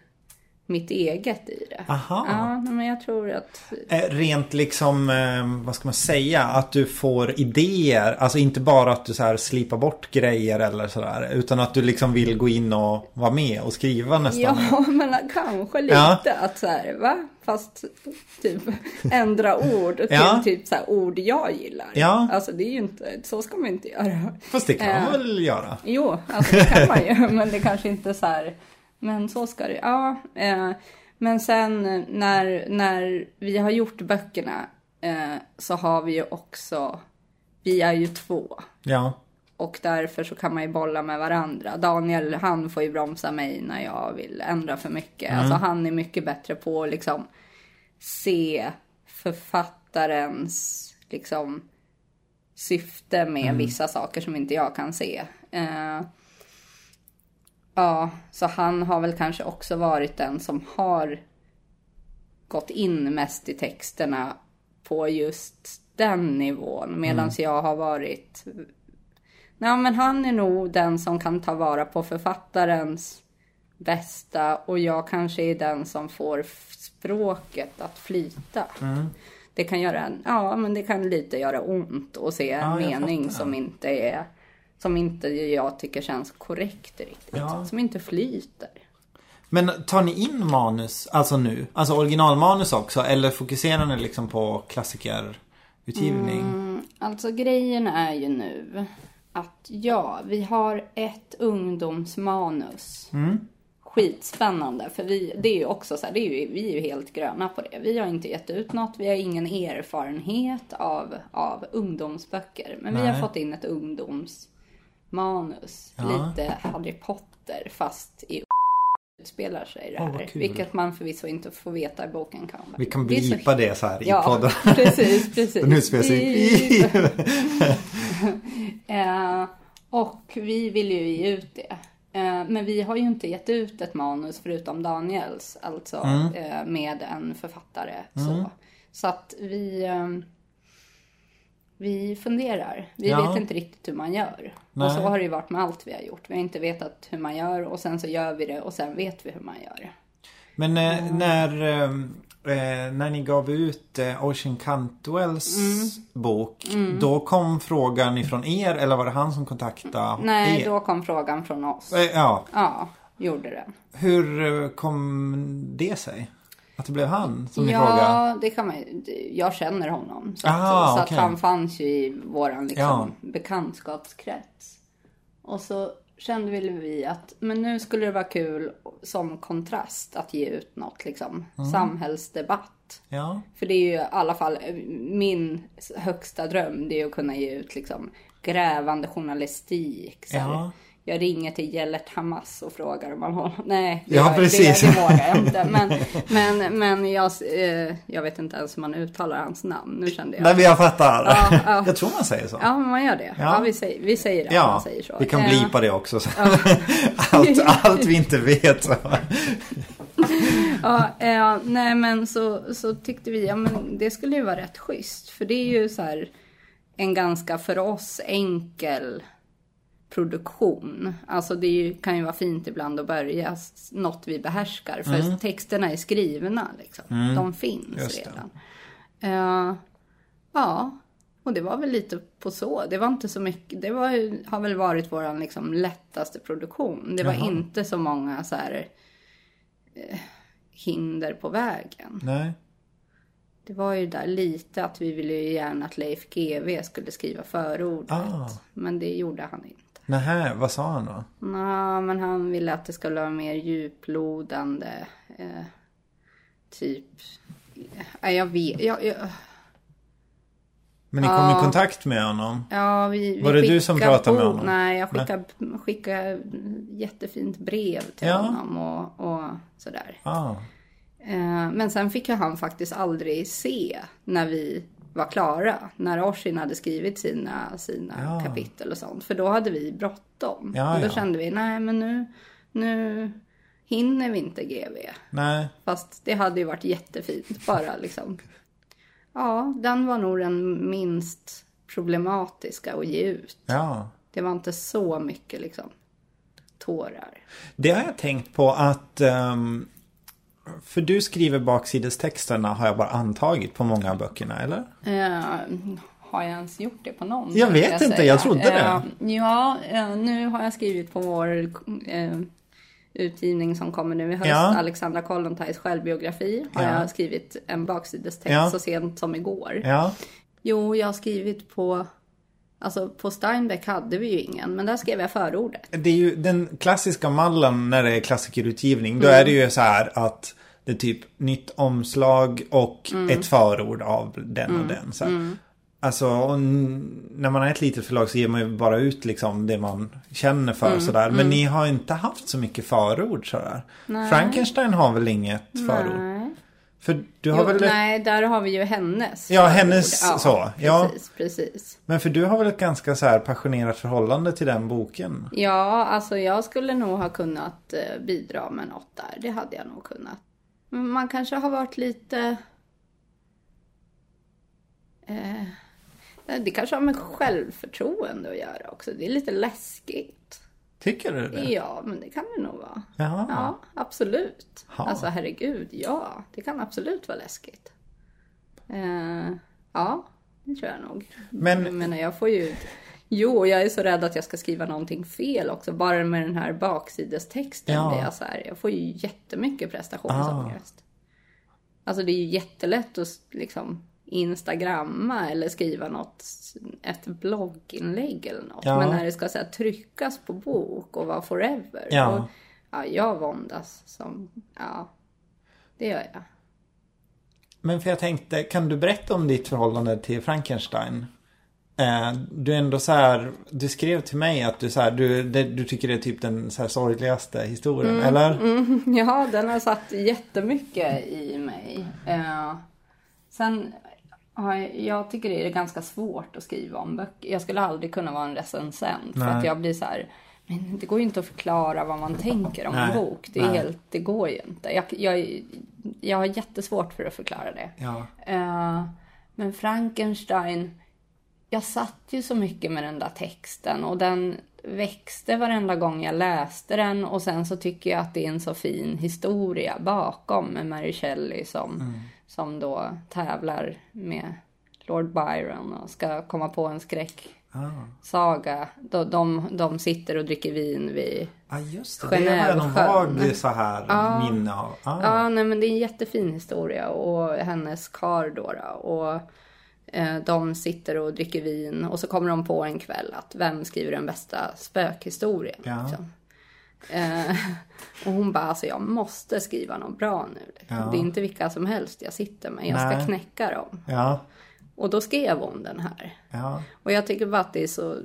mitt eget i det. Aha. Ja, men jag tror att... Eh, Rent liksom, eh, vad ska man säga, att du får idéer. Alltså inte bara att du så här slipar bort grejer eller sådär. Utan att du liksom vill gå in och vara med och skriva nästan. Ja, men kanske lite Ja. att så här, va? Fast typ ändra ord till Ja. typ så här ord jag gillar. Ja. Alltså det är ju inte, så ska man inte göra. Fast det kan man Eh. väl göra? Jo, alltså det kan man ju, men det kanske inte så här. Men så ska det, ja. Eh, men sen när, när vi har gjort böckerna eh, så har vi ju också, vi är ju två. Ja. Och därför så kan man ju bolla med varandra. Daniel, han får ju bromsa mig när jag vill ändra för mycket. Alltså han är mycket bättre på att liksom se författarens liksom syfte med vissa saker som inte jag kan se. Eh, ja, så han har väl kanske också varit den som har gått in mest i texterna på just den nivån. Medan jag har varit Ja, men han är nog den som kan ta vara på författarens bästa och jag kanske är den som får språket att flyta. Det kan göra, en- ja men det kan lite göra ont att se en Ja, mening som inte är, som inte jag tycker känns korrekt riktigt. Ja. Som inte flyter. Men tar ni in manus, alltså nu? Alltså originalmanus också? Eller fokuserar ni liksom på klassikerutgivning? Mm, alltså grejen är ju nu att ja, vi har ett ungdomsmanus. Skitspännande, för vi, det är ju också så här, det är ju, vi är ju helt gröna på det. Vi har inte gett ut något, vi har ingen erfarenhet av, av ungdomsböcker. Men vi Nej. har fått in ett ungdomsmanus. Ja. Lite Harry Potter fast i utspelar sig det här. kul. vilket man förvisso inte får veta i boken Comeback. Vi kan Det är så blipa det så här i Ja, podden. precis, precis. Den utspelar sig. Eh, och vi vill ju ge ut det. Eh, men vi har ju inte gett ut ett manus förutom Daniels, alltså eh, med en författare. Så, så att vi, eh, vi funderar. Vi Ja. vet inte riktigt hur man gör. Nej. Och så har det ju varit med allt vi har gjort. Vi har inte vetat hur man gör och sen så gör vi det och sen vet vi hur man gör. Men eh, när, eh, eh, när ni gav ut eh, Ocean Cantwells Mm. bok. Då kom frågan ifrån er eller var det han som kontaktade Nej, er? då kom frågan från oss. Eh, Ja, Ja, gjorde den. hur eh, kom det sig? Att det blev han som ni frågade? Ja, det kan man ju. Jag känner honom. Så, Ah, att, så okej. att han fanns ju i våran liksom, Ja. bekantskapskrets. Och så kände väl vi att men nu skulle det vara kul som kontrast att ge ut något liksom, Mm. samhällsdebatt. Ja, För det är ju i alla fall eh, min högsta dröm. Det är att kunna ge ut liksom grävande journalistik. Så. Ja. Jag ringer till Gellert Hamas och frågar om man har... Nej, det, Ja, precis. det, det vågar jag inte. Men, men, men jag, eh, jag vet inte ens hur man uttalar hans namn. Nu kände jag. Nej, men jag fattar. Ja, ja. Jag tror man säger så. Ja, man gör det. Ja. Ja, vi, säger, vi säger att man säger så. vi kan Eh, blipa det också. Så. allt, allt vi inte vet. Så. Ja, eh, nej men så, så tyckte vi, ja men det skulle ju vara rätt schysst. För det är ju så här en ganska för oss enkel produktion. Alltså det ju, kan ju vara fint ibland att börja något vi behärskar. För texterna är skrivna liksom. De finns Mm. Just det. redan. Eh, ja, och det var väl lite på så. Det var inte så mycket. Det var, har väl varit vår liksom lättaste produktion. Det var Jaha. inte så många så här eh, hinder på vägen. Nej. Det var ju där lite att vi ville ju gärna att Leif GW skulle skriva förordet. Ah. Men det gjorde han inte. Nähä, vad sa han då? Nå, men han ville att det skulle vara mer djuplodande. Eh, typ. Nej, jag vet. Jag, jag, Men ni kom Ja. i kontakt med honom? ja, vi, vi Var det du som pratade med honom? Nej, jag skickade, skickade jättefint brev till Ja. honom och, och sådär. Ah. Eh, Men sen fick han faktiskt aldrig se när vi var klara. När Orsin hade skrivit sina, sina Ja. kapitel och sånt. För då hade vi bråttom. Ja, och då ja. kände vi, nej men nu, nu hinner vi inte GV. Nej. Fast det hade ju varit jättefint. Bara liksom. Ja, den var nog den minst problematiska att ge ut. Ja. Det var inte så mycket liksom tårar. Det har jag tänkt på att... ehm, för du skriver baksidestexterna har jag bara antagit på många av böckerna, eller? Eh, har jag ens gjort det på någon? Jag vet tänkte inte, säga. jag trodde det. Eh, ja, eh, nu har jag skrivit på vår utgivning som kommer nu i höst. Ja. Alexandra Kollontais självbiografi. Har Ja. jag skrivit en baksidestext Ja. så sent som igår. Ja. Jo, jag har skrivit på... Alltså på Steinbeck hade vi ju ingen, men där skrev jag förordet. Det är ju den klassiska mallen när det är klassikerutgivning. Då Mm. är det ju så här att det är typ nytt omslag och Mm. ett förord av den och den. Så här. Alltså och n- när man är ett litet förlag så ger man ju bara ut liksom det man känner för Mm, sådär. Men ni har inte haft så mycket förord sådär. Frankenstein har väl inget förord? Nej. För du har Jo, väl nej, där har vi ju hennes Ja, hennes så, ja. Precis, precis. Men för du har väl ett ganska så här passionerat förhållande till den boken? Ja, alltså jag skulle nog ha kunnat eh, bidra med något där. Det hade jag nog kunnat. Men man kanske har varit lite... Eh, det kanske har med självförtroende att göra också. Det är lite läskigt. Tycker du det? Ja, men det kan det nog vara. Jaha. Ja, absolut. Ja. Alltså herregud, ja. Det kan absolut vara läskigt. Eh, ja, det tror jag nog. Men- Jag menar, jag får ju... Jo, jag är så rädd att jag ska skriva någonting fel också. Bara med den här baksidestexten Ja. blir jag så här. Jag får ju jättemycket Ah. prestationsångest. Alltså det är ju jättelätt att liksom instagramma eller skriva något, ett blogginlägg eller något. Ja. Men när det ska så här, tryckas på bok och vara forever. Ja. Och, ja, jag våndas som, ja, det gör jag. Men för jag tänkte, kan du berätta om ditt förhållande till Frankenstein? Eh, du är ändå så här, du skrev till mig att du så här, du, det, du tycker det är typ den så här sorgligaste historien, eller? Ja, den har satt jättemycket i mig. Eh, sen, jag, jag tycker det är ganska svårt att skriva om böcker. Jag skulle aldrig kunna vara en recensent. För Nej. att jag blir så här, men det går ju inte att förklara vad man tänker om Nej, en bok. Det, är nej. helt, det går ju inte. Jag, jag, jag har jättesvårt för att förklara det. Ja. Eh, men Frankenstein, jag satt ju så mycket med den där texten och den växte varenda gång jag läste den och sen så tycker jag att det är en så fin historia bakom med Mary Shelley som, som då tävlar med Lord Byron och ska komma på en skräcksaga. De, de, de sitter och dricker vin vid Ja, just det. Det har jag någon vag så här minne av. Ah. Ja, nej men det är en jättefin historia och hennes kar då, då och eh, de sitter och dricker vin och så kommer de på en kväll att vem skriver den bästa spökhistorien? Ja. Liksom. Eh, och hon bara, alltså jag måste skriva något bra nu. Liksom. Ja. Det är inte vilka som helst jag sitter med, jag Nej. ska knäcka dem. Ja. Och då skrev hon den här. Ja. Och jag tycker bara att det är så...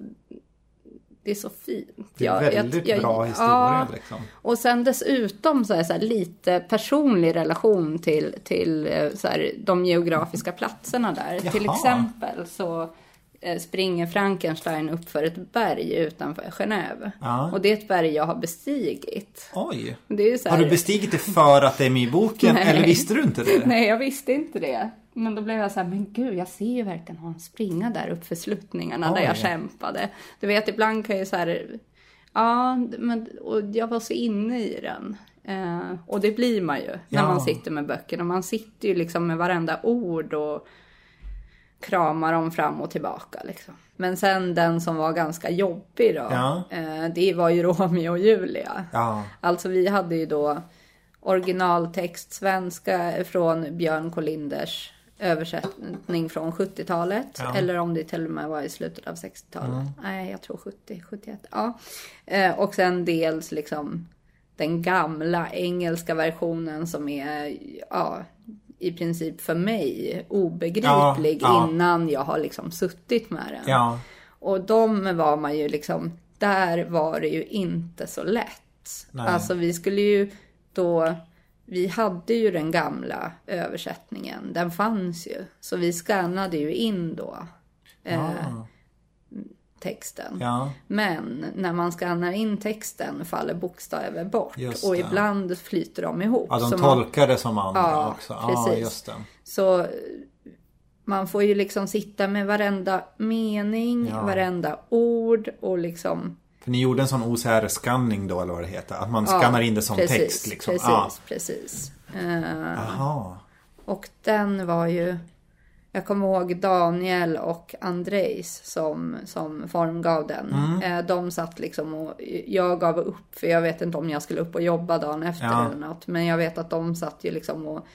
det är så fint. Det är Jag- jag- väldigt jag- bra historia ja. liksom. Och sen dessutom så är så här lite personlig relation till, till eh, så här, de geografiska platserna där. Jaha. Till exempel så springer Frankenstein upp för ett berg utanför Genève. Ja. Och det är ett berg jag har bestigit. Oj. Här, Har du bestigit det för att det är med i boken? Nej. Eller visste du inte det? Nej, jag visste inte det. Men då blev jag så här, men gud, jag ser ju verkligen honom springa där upp för sluttningarna där Oj. jag kämpade. Du vet, ibland kan ju så här, ja, men och jag var så inne i den. Eh, och det blir man ju när Ja. man sitter med böckerna. Man sitter ju liksom med varenda ord och kramar dem fram och tillbaka liksom. Men sen den som var ganska jobbig då, Ja. eh, det var ju Romeo och Julia. Ja. Alltså vi hade ju då originaltext svenska från Björn Kolinders översättning från 70-talet. Ja. Eller om det till och med var i slutet av 60-talet. Nej, jag tror 70, 71. Ja. Eh, och sen dels liksom den gamla engelska versionen som är, ja, i princip för mig obegriplig Ja, ja. innan jag har liksom suttit med den. Ja. Och de var man ju liksom, där var det ju inte så lätt. Nej. Alltså vi skulle ju då, vi hade ju den gamla översättningen, den fanns ju. Så vi skannade ju in då eh. Texten. Ja. Men när man skannar in texten faller bokstäver bort. Och ibland flyter de ihop. Ja, de Så man- tolkar det som andra Ja, också. Ja, precis. det. Så man får ju liksom sitta med varenda mening, Ja. varenda ord och liksom... För ni gjorde en sån OCR-skanning då, eller vad det heter. Att man skannar in det som precis, text liksom. Precis, Ja. precis. Eh, Jaha. och den var ju... Jag kommer ihåg Daniel och Andrejs som, som formgav den. Mm. Eh, de satt liksom och jag gav upp för jag vet inte om jag skulle upp och jobba dagen efter Ja. eller något. Men jag vet att de satt ju liksom och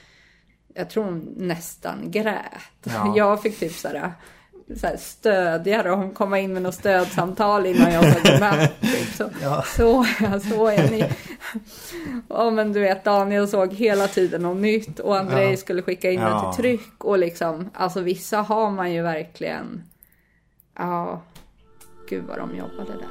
jag tror nästan grät. Ja. Jag fick typ sådär, såhär stödja dem, komma in med något stödsamtal innan jag sa godnatt. Typ. Så, Ja. så, så är ni. Ja men du vet Daniel såg hela tiden något nytt och Andrei Ja. skulle skicka in Ja. det till tryck och liksom, alltså vissa har man ju verkligen, ja, gud vad de jobbade där.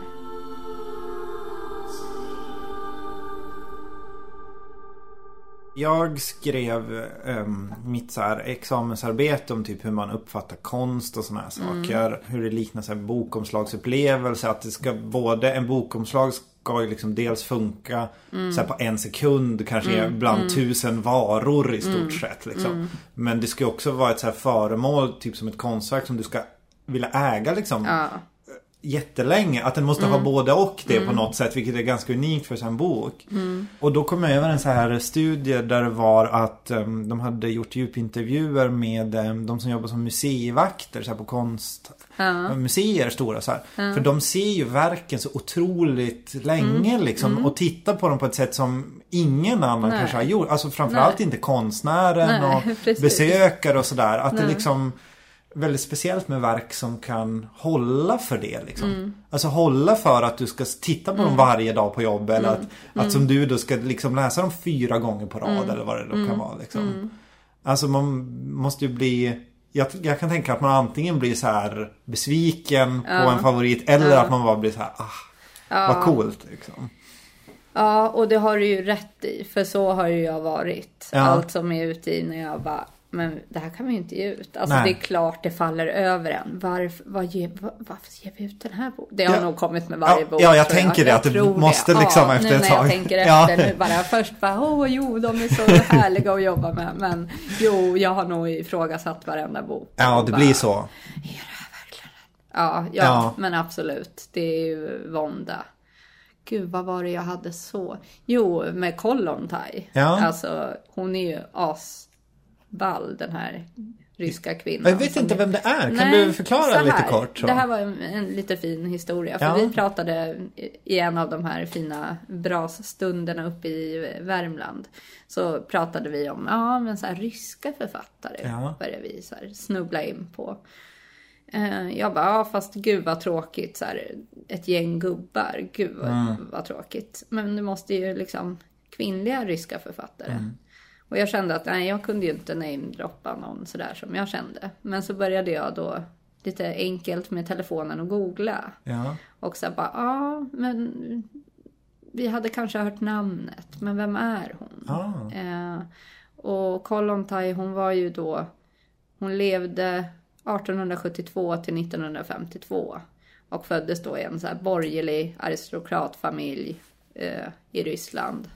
Jag skrev ehm, mitt så här examensarbete om typ hur man uppfattar konst och såna här saker. Hur det liknar så här bokomslagsupplevelse. Att det ska både, en bokomslag ska ju liksom dels funka så här på en sekund. Kanske bland tusen varor i stort sett. Liksom. Men det ska också vara ett så föremål, typ som ett konstverk som du ska vilja äga liksom. Ja, jättelänge. Att den måste ha både och det på något sätt. Vilket är ganska unikt för en bok. Och då kom jag över en så här studie där det var att um, de hade gjort djupintervjuer med um, de som jobbar som museivakter så här på konst. Museer stora så här. För de ser ju verken så otroligt länge liksom. Och tittar på dem på ett sätt som ingen annan Nej. kanske har gjort. Alltså framförallt inte konstnären Nej, och precis. besökare och sådär. Att det liksom väldigt speciellt med verk som kan hålla för det. Liksom. Mm. Alltså hålla för att du ska titta på dem varje dag på jobb. Eller att, Mm. att som du då ska liksom läsa dem fyra gånger på rad. Eller vad det då Mm. kan vara. Liksom. Alltså man måste ju bli... Jag, jag kan tänka att man antingen blir så här besviken på en favorit. Eller att man bara blir så här, ah, vad coolt. Liksom. Ja, och det har du ju rätt i. För så har ju jag varit. Ja. Allt som är ute i när jag bara, men det här kan vi ju inte ge ut. Alltså Nej. det är klart det faller över en. Varför, vad ger, var, varför ger vi ut den här boken? Det har Ja. nog kommit med varje Ja, bok. ja, jag tänker det, att det måste liksom ja, efter nu ett när jag tag. tänker efter nu bara. Först bara, åh jo, de är så härliga att jobba med. Men jo, jag har nog ifrågasatt varenda bok. Ja, det bara, blir så. Ja, ja, Ja. men absolut. Det är ju vånda. Gud, vad var det jag hade så? Jo, med Kollontaj. Ja. Alltså, hon är ju asball, den här ryska kvinnan. Jag vet inte vem det är. Kan Nej, du förklara så lite här. kort? Så? Det här var en, en lite fin historia. För Ja. vi pratade i en av de här fina brasstunderna uppe i Värmland. Så pratade vi om, ja men så här ryska författare Ja. började vi så här snubbla in på. Eh, Jag bara, ja fast gud vad tråkigt. Så här, ett gäng gubbar, gud Mm. vad tråkigt. Men du måste ju liksom kvinnliga ryska författare. Mm. Och jag kände att nej, jag kunde ju inte namedroppa någon sådär som jag kände. Men så började jag då lite enkelt med telefonen och googla. Ja. Och så bara, ja, men vi hade kanske hört namnet, men vem är hon? Ah. Eh, och Kollontaj, hon var ju då, hon levde 1872 till 1952 och föddes då i en så här borgerlig aristokratfamilj eh, i Ryssland.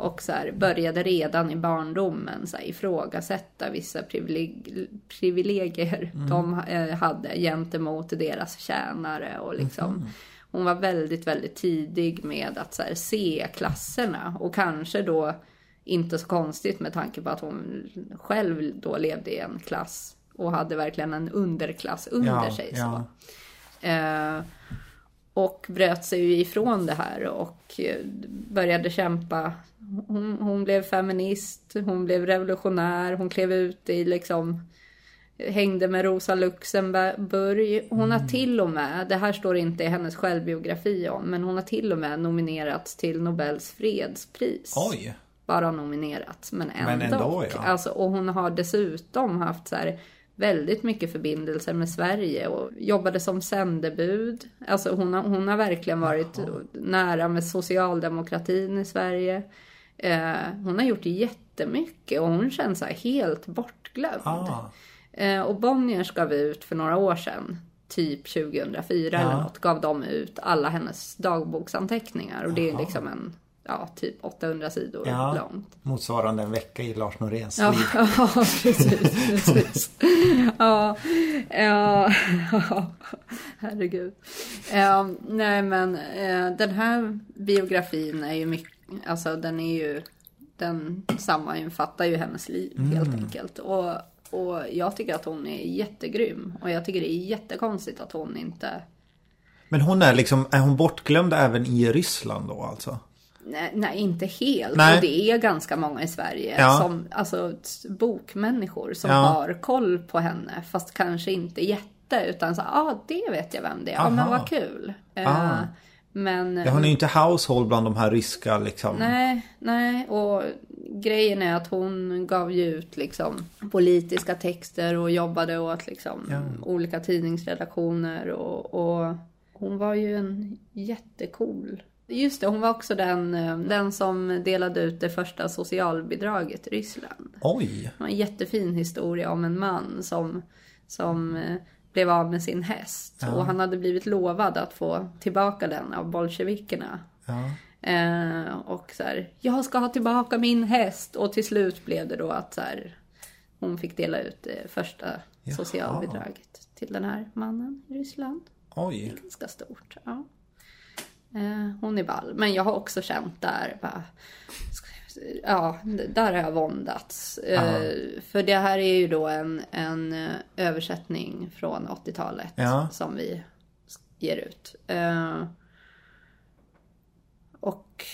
Och så här, började redan i barndomen så här, ifrågasätta vissa privileg privilegier de eh, hade gentemot deras tjänare. Och liksom, Hon var väldigt, väldigt tidig med att så här, se klasserna. Och kanske då inte så konstigt med tanke på att hon själv då levde i en klass och hade verkligen en underklass under Ja, sig. ja. Så. Eh, och bröt sig ifrån det här och eh, började kämpa. Hon, hon blev feminist, hon blev revolutionär, hon klev ut i liksom hängde med Rosa Luxemburg. Hon har till och med, det här står inte i hennes självbiografi om, men hon har till och med nominerats till Nobels fredspris. Oj. Bara nominerats, men ändå. Men ändå, ja. alltså, och hon har dessutom haft så här väldigt mycket förbindelser med Sverige och jobbade som sändebud. Alltså hon har, hon har verkligen varit nära med socialdemokratin i Sverige. Eh, hon har gjort jättemycket och hon känns så helt bortglömd. Ah. Eh, och Bonniers gav ut för några år sedan, typ 2004 eller något, gav de ut alla hennes dagboksanteckningar. Och det är liksom en, ja, typ 800 sidor Ja. långt. Motsvarande en vecka i Lars Noréns Ja, liv. ja precis. precis. Ja, ja, ja, herregud. Ja, nej, men eh, den här biografin är ju mycket, alltså den är ju, den sammanfattar ju hennes liv helt enkelt. Och, och jag tycker att hon är jättegrym. Och jag tycker det är jättekonstigt att hon inte Men hon är liksom, är hon bortglömd även i Ryssland då alltså? Nej, nej, inte helt. Nej. Och det är ganska många i Sverige Ja. som, alltså bokmänniskor som Ja. har koll på henne. Fast kanske inte jätte, utan så ja ah, det vet jag vem det är. Ja, men vad kul. Eh, Ah. men Ja, hon är ju inte household bland de här ryska liksom. nej, nej. Och grejen är att hon gav ju ut liksom politiska texter och jobbade åt liksom olika tidningsredaktioner. Och, och hon var ju en jättecool Just det, hon var också den, eh, den som delade ut det första socialbidraget i Ryssland. Oj. Det var en jättefin historia om en man som, som eh, blev av med sin häst. Och han hade blivit lovad att få tillbaka den av bolsjevikerna. Ja. Eh, och så här, jag ska ha tillbaka min häst. Och till slut blev det då att så här, hon fick dela ut det första Jaha. socialbidraget till den här mannen i Ryssland. Oj. Ganska stort. Ja. Eh, hon är ball. Men jag har också känt där, bara, ja, där har jag våndats. Eh, för det här är ju då en, en eh, översättning från 80-talet Ja. som vi ger ut. Eh, och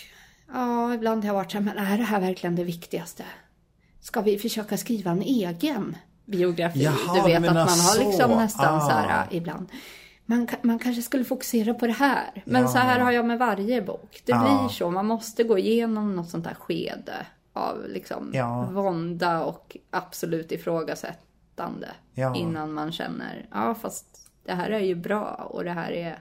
ja, ibland har jag varit så här, men är det här verkligen det viktigaste? Ska vi försöka skriva en egen biografi? Jaha, du du vet att man har så. liksom nästan så Ah. här ibland. Man, man kanske skulle fokusera på det här. Men Ja. så här har jag med varje bok. Det Ja. blir så. Man måste gå igenom något sånt här skede av liksom Ja. vånda och absolut ifrågasättande. Ja. Innan man känner, ja fast det här är ju bra och det här är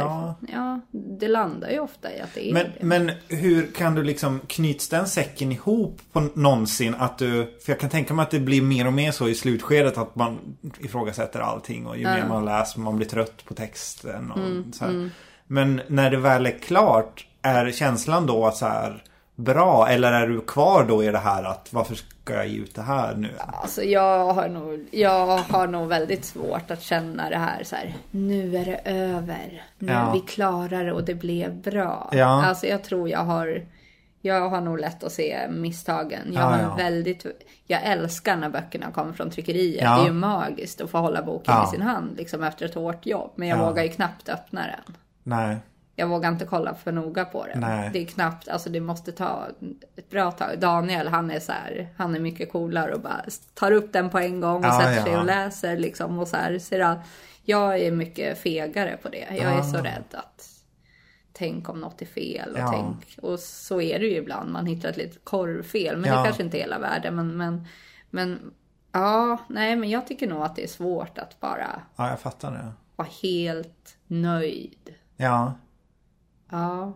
Ja. Ja, det landar ju ofta i att det är Men, det. men hur kan du liksom, knyts den säcken ihop på någonsin? Att du, för jag kan tänka mig att det blir mer och mer så i slutskedet att man ifrågasätter allting och ju mer man läser man blir trött på texten och Mm, så här. Men när det väl är klart, är känslan då att så här bra eller är du kvar då i det här att varför ska jag ge ut det här nu? Alltså jag har nog, jag har nog väldigt svårt att känna det här så här. Nu är det över. Nu Ja. vi klarar det och det blev bra. Ja. Alltså jag tror jag har, jag har nog lätt att se misstagen. Jag Ja, har ja. väldigt, jag älskar när böckerna kommer från tryckeriet. Ja. Det är ju magiskt att få hålla boken Ja. i sin hand liksom efter ett hårt jobb. Men jag Ja. vågar ju knappt öppna den. Nej. Jag vågar inte kolla för noga på det. Nej. Det är knappt, alltså det måste ta ett bra tag. Daniel han är så här, han är mycket coolare och bara tar upp den på en gång och Ja, sätter sig ja. och läser liksom och så här. Ser all... Jag är mycket fegare på det. Jag är Ah. så rädd att tänk om något är fel och Ja. tänk. Och så är det ju ibland. Man hittar ett litet korvfel. Men Ja. det kanske inte är hela världen. Men, men, men Ja, nej men jag tycker nog att det är svårt att bara Ja, jag fattar det. vara helt nöjd. Ja. Ja.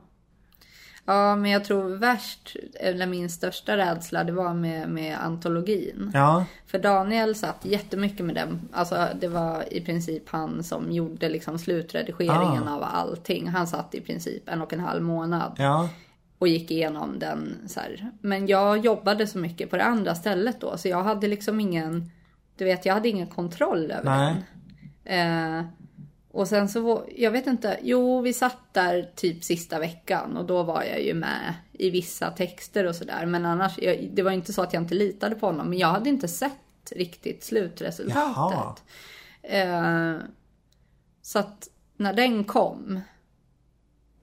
Ja, men jag tror värst, eller min största rädsla, det var med, med antologin. Ja. För Daniel satt jättemycket med den. Alltså det var i princip han som gjorde liksom slutredigeringen Ah. av allting. Han satt i princip en och en halv månad Ja. och gick igenom den så här. Men jag jobbade så mycket på det andra stället då, så jag hade liksom ingen, du vet, jag hade ingen kontroll över Nej. den. Eh, och sen så, var- jag vet inte, jo vi satt där typ sista veckan och då var jag ju med i vissa texter och sådär. Men annars, jag, det var inte så att jag inte litade på honom, men jag hade inte sett riktigt slutresultatet. Eh, så att när den kom,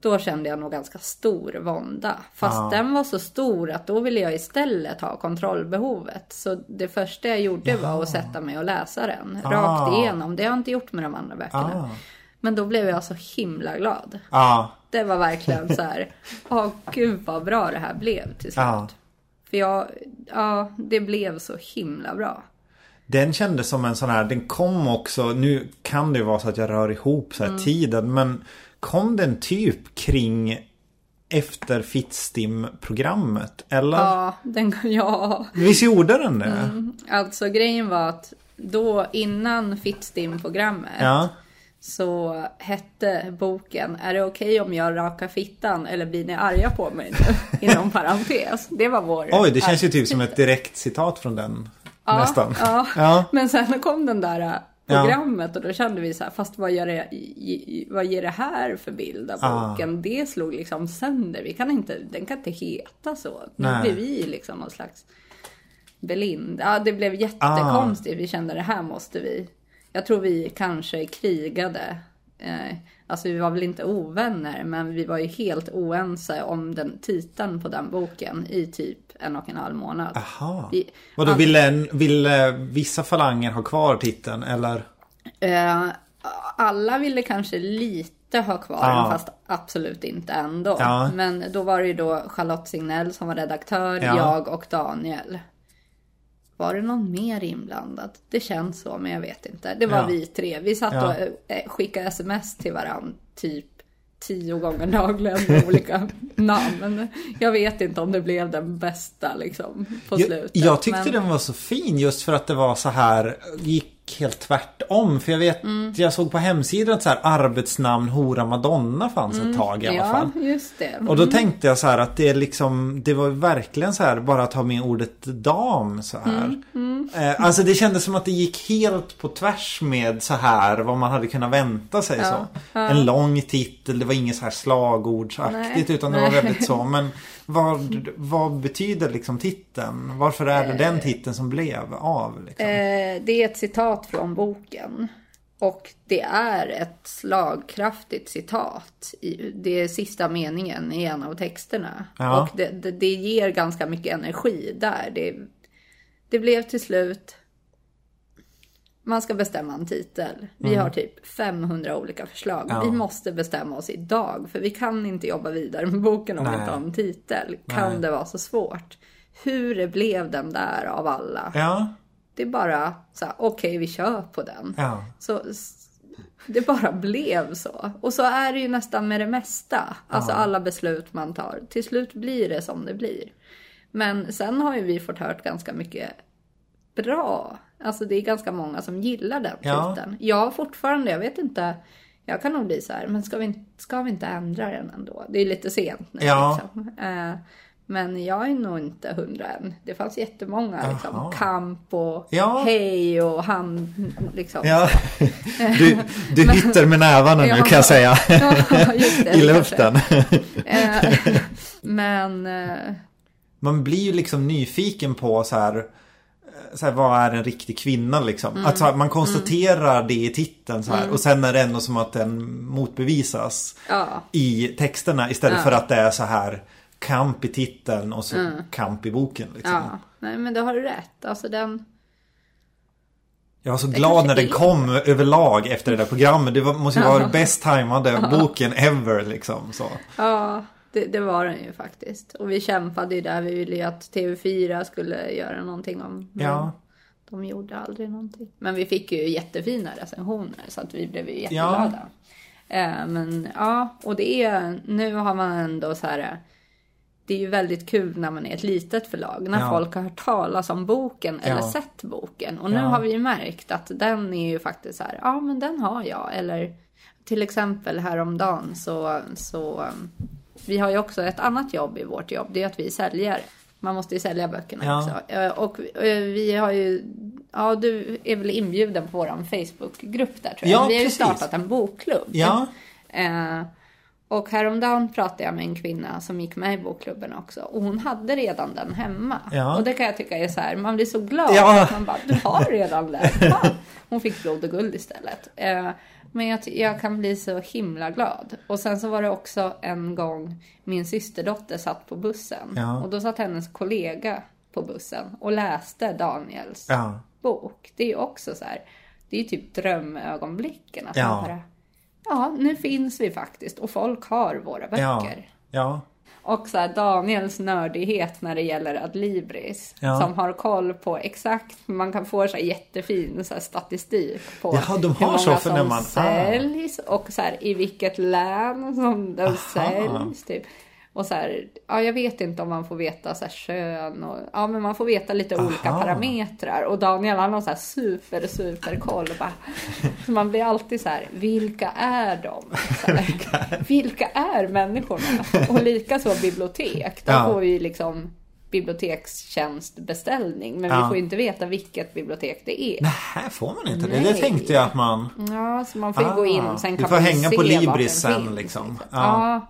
då kände jag nog ganska stor vånda. Fast Ja. den var så stor att då ville jag istället ha kontrollbehovet. Så det första jag gjorde var att sätta mig och läsa den Ah. rakt igenom. Det har jag inte gjort med de andra böckerna. Ah. Men då blev jag så himla glad. Ja. Det var verkligen så här, åh gud vad bra det här blev till slut. Ja. För jag, ja, det blev så himla bra. Den kändes som en sån här, den kom också, nu kan det ju vara så att jag rör ihop så här Mm. tiden, men kom den typ kring efter Fittstim-programmet? Eller? Ja, den, ja. Visst gjorde den det? Mm. Alltså grejen var att då innan Fittstim-programmet Ja. så hette boken Är det okej om jag rakar fittan eller blir ni arga på mig nu? Inom parentes. Det var vår... Oj, det känns ju typ som ett direkt citat från den. Ja, nästan. Ja. Ja. Men sen kom den där äh, Ja. programmet och då kände vi så här, fast vad, gör det, vad ger det här för bild av Ah. boken? Det slog liksom sönder. Vi kan inte, den kan inte heta så. Nu blir vi liksom någon slags blind. Ja, det blev Ah. jättekonstigt. Vi kände det här måste vi. Jag tror vi kanske krigade. Eh, alltså vi var väl inte ovänner, men vi var ju helt oense om den titeln på den boken i typ en och en halv månad. Aha. Vi- Och då all- ville, ville vissa falanger ha kvar titeln eller? Eh, alla ville kanske lite ha kvar den, fast absolut inte ändå. Ja. Men då var det ju då Charlotte Signell som var redaktör, Ja. jag och Daniel. Var det någon mer inblandad? Det känns så, men jag vet inte. Det var Ja. vi tre. Vi satt Ja. och eh, skickade sms till varandra typ tio gånger dagligen med olika namn. Jag vet inte om det blev den bästa liksom på Jag, slutet. jag tyckte men... den var så fin just för att det var så här gick helt tvärtom. För jag vet, Mm. jag såg på hemsidan att så här arbetsnamn Hora Madonna fanns ett tag i alla Mm. Ja, fall. just det. Och då tänkte jag så här att det är liksom Det var verkligen så här bara att ta med ordet dam så här. Mm, Eh, alltså det kändes som att det gick helt på tvärs med så här vad man hade kunnat vänta sig så. En lång titel, det var inget så här slagordsaktigt Nej, utan det var väldigt så. Men vad, vad betyder liksom titeln? Varför är det den titeln som blev av? Liksom? Eh, det är ett citat från boken. Och det är ett slagkraftigt citat. I, det är sista meningen i en av texterna. Ja. Och det, det, det ger ganska mycket energi där. Det, det blev till slut... Man ska bestämma en titel. Vi har typ 500 olika förslag. Mm. Ja. Vi måste bestämma oss idag. För vi kan inte jobba vidare med boken om vi inte har en titel. Kan Nej. det vara så svårt? Hur det blev den där av alla. Ja, Det är bara så här, okej vi kör på den. ja. Så det bara blev så. Och så är det ju nästan med det mesta. Alltså alla beslut man tar. Till slut blir det som det blir. Men sen har ju vi fått hört ganska mycket bra. Alltså det är ganska många som gillar den Ja. titeln. Jag fortfarande, jag vet inte. Jag kan nog bli så här, men ska vi, ska vi inte ändra den ändå? Det är lite sent nu Ja. liksom. Eh, men jag är nog inte hundra än. Det fanns jättemånga liksom. Kamp och Ja. hej och han liksom. ja. Du, du hittar med nävarna nu Ja. kan jag säga. Ja, det, I luften. Eh, men eh, Man blir ju liksom nyfiken på så här, så här vad är en riktig kvinna liksom. Att så här, man konstaterar det i titeln så här, och sen är det ändå som att den motbevisas ja, i texterna istället Ja. för att det är så här kamp i titeln och så kamp i boken liksom. ja. Nej men det har du rätt. Alltså den. Jag var så glad när den kom överlag efter det där programmet. Det var, måste ju vara bäst tajmade boken ever liksom. Så. Ja, det, det var den ju faktiskt. Och vi kämpade ju där. Vi ville ju att TV4 skulle göra någonting om Ja. De gjorde aldrig någonting. Men vi fick ju jättefina recensioner så att vi blev ju jätteglada. Eh, men ja, och det är, nu har man ändå så här, det är ju väldigt kul när man är ett litet förlag, när Ja. folk har hört talas om boken eller Ja. sett boken. Och nu Ja. har vi ju märkt att den är ju faktiskt så här, ja men den har jag. Eller till exempel häromdagen så, så vi har ju också ett annat jobb i vårt jobb, det är att vi är säljare. Man måste ju sälja böckerna Ja. också. Eh, Och eh, vi har ju, ja du är väl inbjuden på vår Facebookgrupp där tror jag. Ja, vi har ju precis. startat en bokklubb. Ja. Eh, och häromdagen pratade jag med en kvinna som gick med i bokklubben också. Och hon hade redan den hemma. Ja. Och det kan jag tycka är så här, man blir så glad. Ja. att Man bara, du har redan den. Fan. Hon fick blod och guld istället. Eh, men jag, jag kan bli så himla glad. Och sen så var det också en gång min systerdotter satt på bussen. Ja. Och då satt hennes kollega på bussen och läste Daniels Ja. bok. Det är ju också så här, det är ju typ drömögonblicken. Att Ja. bara, ja, nu finns vi faktiskt och folk har våra böcker. Ja. Ja. Och så här, Daniels nördighet när det gäller Adlibris. Ja. Som har koll på exakt, man kan få så här jättefin så här statistik på Jaha, de hur har så många för som när man- ah. säljs och så här, i vilket län som den Aha. säljs. Typ. Och så här, ja jag vet inte om man får veta så här kön och, ja men man får veta lite olika Aha. parametrar. Och Daniel han har så här super super koll. Bara, så man blir alltid så här, vilka är de? Här, vilka är människorna? Och likaså bibliotek. De Ja. får ju liksom bibliotekstjänstbeställning. Men Ja. vi får inte veta vilket bibliotek det är. Nej, får man inte det. Det Nej. tänkte jag att man... Ja, så man får ju gå in och sen Ah, kan du får hänga på Libris sen, finns, liksom. Ja. Ja.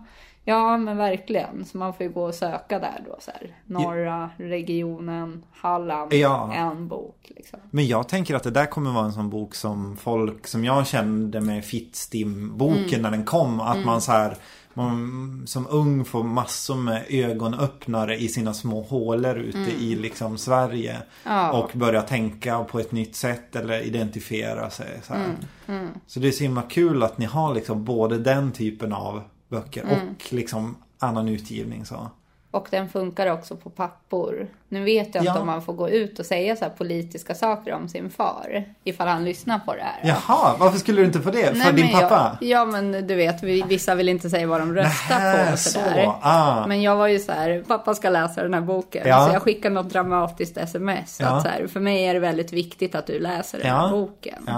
Ja, men verkligen. Så man får ju gå och söka där då. Så här. Norra regionen, Halland, Ja. en bok. Liksom. Men jag tänker att det där kommer vara en sån bok som folk som jag kände med Fittstim-boken Mm. när den kom. Att man så här man, som ung får massor med ögonöppnare i sina små hålor ute i liksom Sverige. Mm. Ja. Och börja tänka på ett nytt sätt eller identifiera sig. Så, här. Mm, så det är så himla kul att ni har liksom både den typen av böcker Mm. och liksom annan utgivning. Så. Och den funkar också på pappor. Nu vet jag Ja. inte om man får gå ut och säga så politiska saker om sin far. Ifall han lyssnar på det här. Jaha, varför skulle du inte få det? För din pappa? Jag, ja men du vet, vi, vissa vill inte säga vad de röstar Nähä, på. så. Sådär. Ah. Men jag var ju så här, pappa ska läsa den här boken. Ja. Så jag skickade något dramatiskt sms. Ja. Att så här, för mig är det väldigt viktigt att du läser den här boken.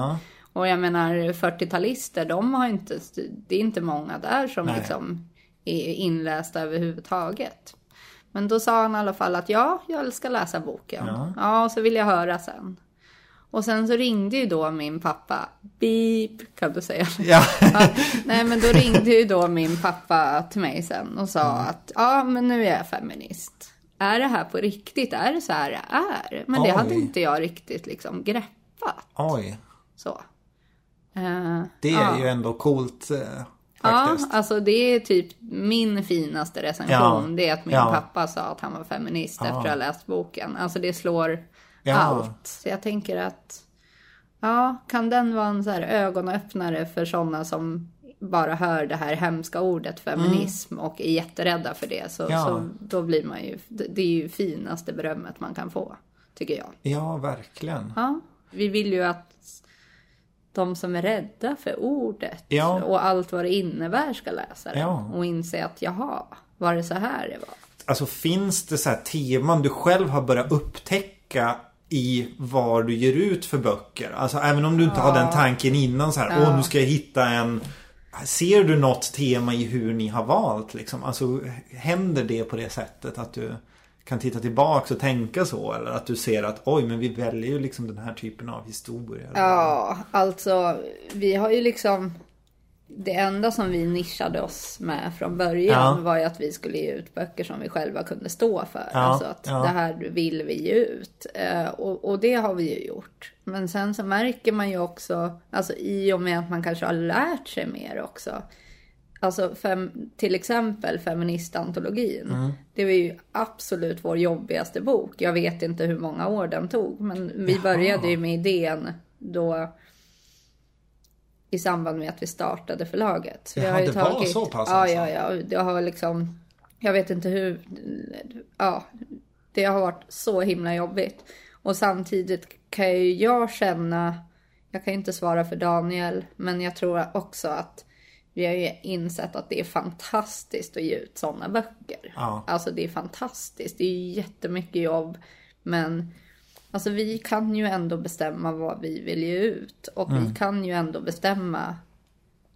Och jag menar 40-talister, de har inte, det är inte många där som Nej. liksom är inlästa överhuvudtaget. Men då sa han i alla fall att ja, jag ska läsa boken. Ja. Ja, och så vill jag höra sen. Och sen så ringde ju då min pappa, beep, kan du säga. Ja. Ja, nej men då ringde ju då min pappa till mig sen och sa Mm. att ja men nu är jag feminist. Är det här på riktigt? Är det så här det är? Men det hade Oj. inte jag riktigt liksom greppat. Oj. Så. Eh, Det är ja. ju ändå coolt eh, Ja, faktiskt. alltså det är typ min finaste recension. Ja. Det är att min Ja. pappa sa att han var feminist Ja. efter att ha läst boken. Alltså det slår Ja. allt. Så jag tänker att ja, kan den vara en så här ögonöppnare för sådana som bara hör det här hemska ordet feminism och är jätterädda för det. Så, Mm. Ja. så då blir man ju, det är ju finaste berömmet man kan få. Tycker jag. Ja, verkligen. Ja, vi vill ju att de som är rädda för ordet Ja. och allt vad det innebär ska läsa det. Ja. Och inse att jaha, var det så här det var? Alltså finns det så här teman du själv har börjat upptäcka i vad du ger ut för böcker? Alltså även om du inte har den tanken innan så här, åh nu ska jag hitta en Ser du något tema i hur ni har valt liksom? Alltså händer det på det sättet att du kan titta tillbaka och tänka så? Eller att du ser att oj men vi väljer ju liksom den här typen av historier. Ja, alltså vi har ju liksom det enda som vi nischade oss med från början Ja. var ju att vi skulle ge ut böcker som vi själva kunde stå för. Ja, Alltså att ja. det här vill vi ge ut. Eh, och, och det har vi ju gjort. Men sen så märker man ju också, alltså i och med att man kanske har lärt sig mer också. Alltså fem, till exempel feministantologin. Mm. Det var ju absolut vår jobbigaste bok. Jag vet inte hur många år den tog. Men vi Jaha. började ju med idén då i samband med att vi startade förlaget. Vi Jaha, har ju det var så pass Ja, alltså? ja, ja. Det har liksom, jag vet inte hur, ja, det har varit så himla jobbigt. Och samtidigt kan ju jag känna, jag kan inte svara för Daniel, men jag tror också att vi har ju insett att det är fantastiskt att ge ut sådana böcker. Ja. Alltså det är fantastiskt, det är ju jättemycket jobb. Men alltså vi kan ju ändå bestämma vad vi vill ge ut. Och vi kan ju ändå bestämma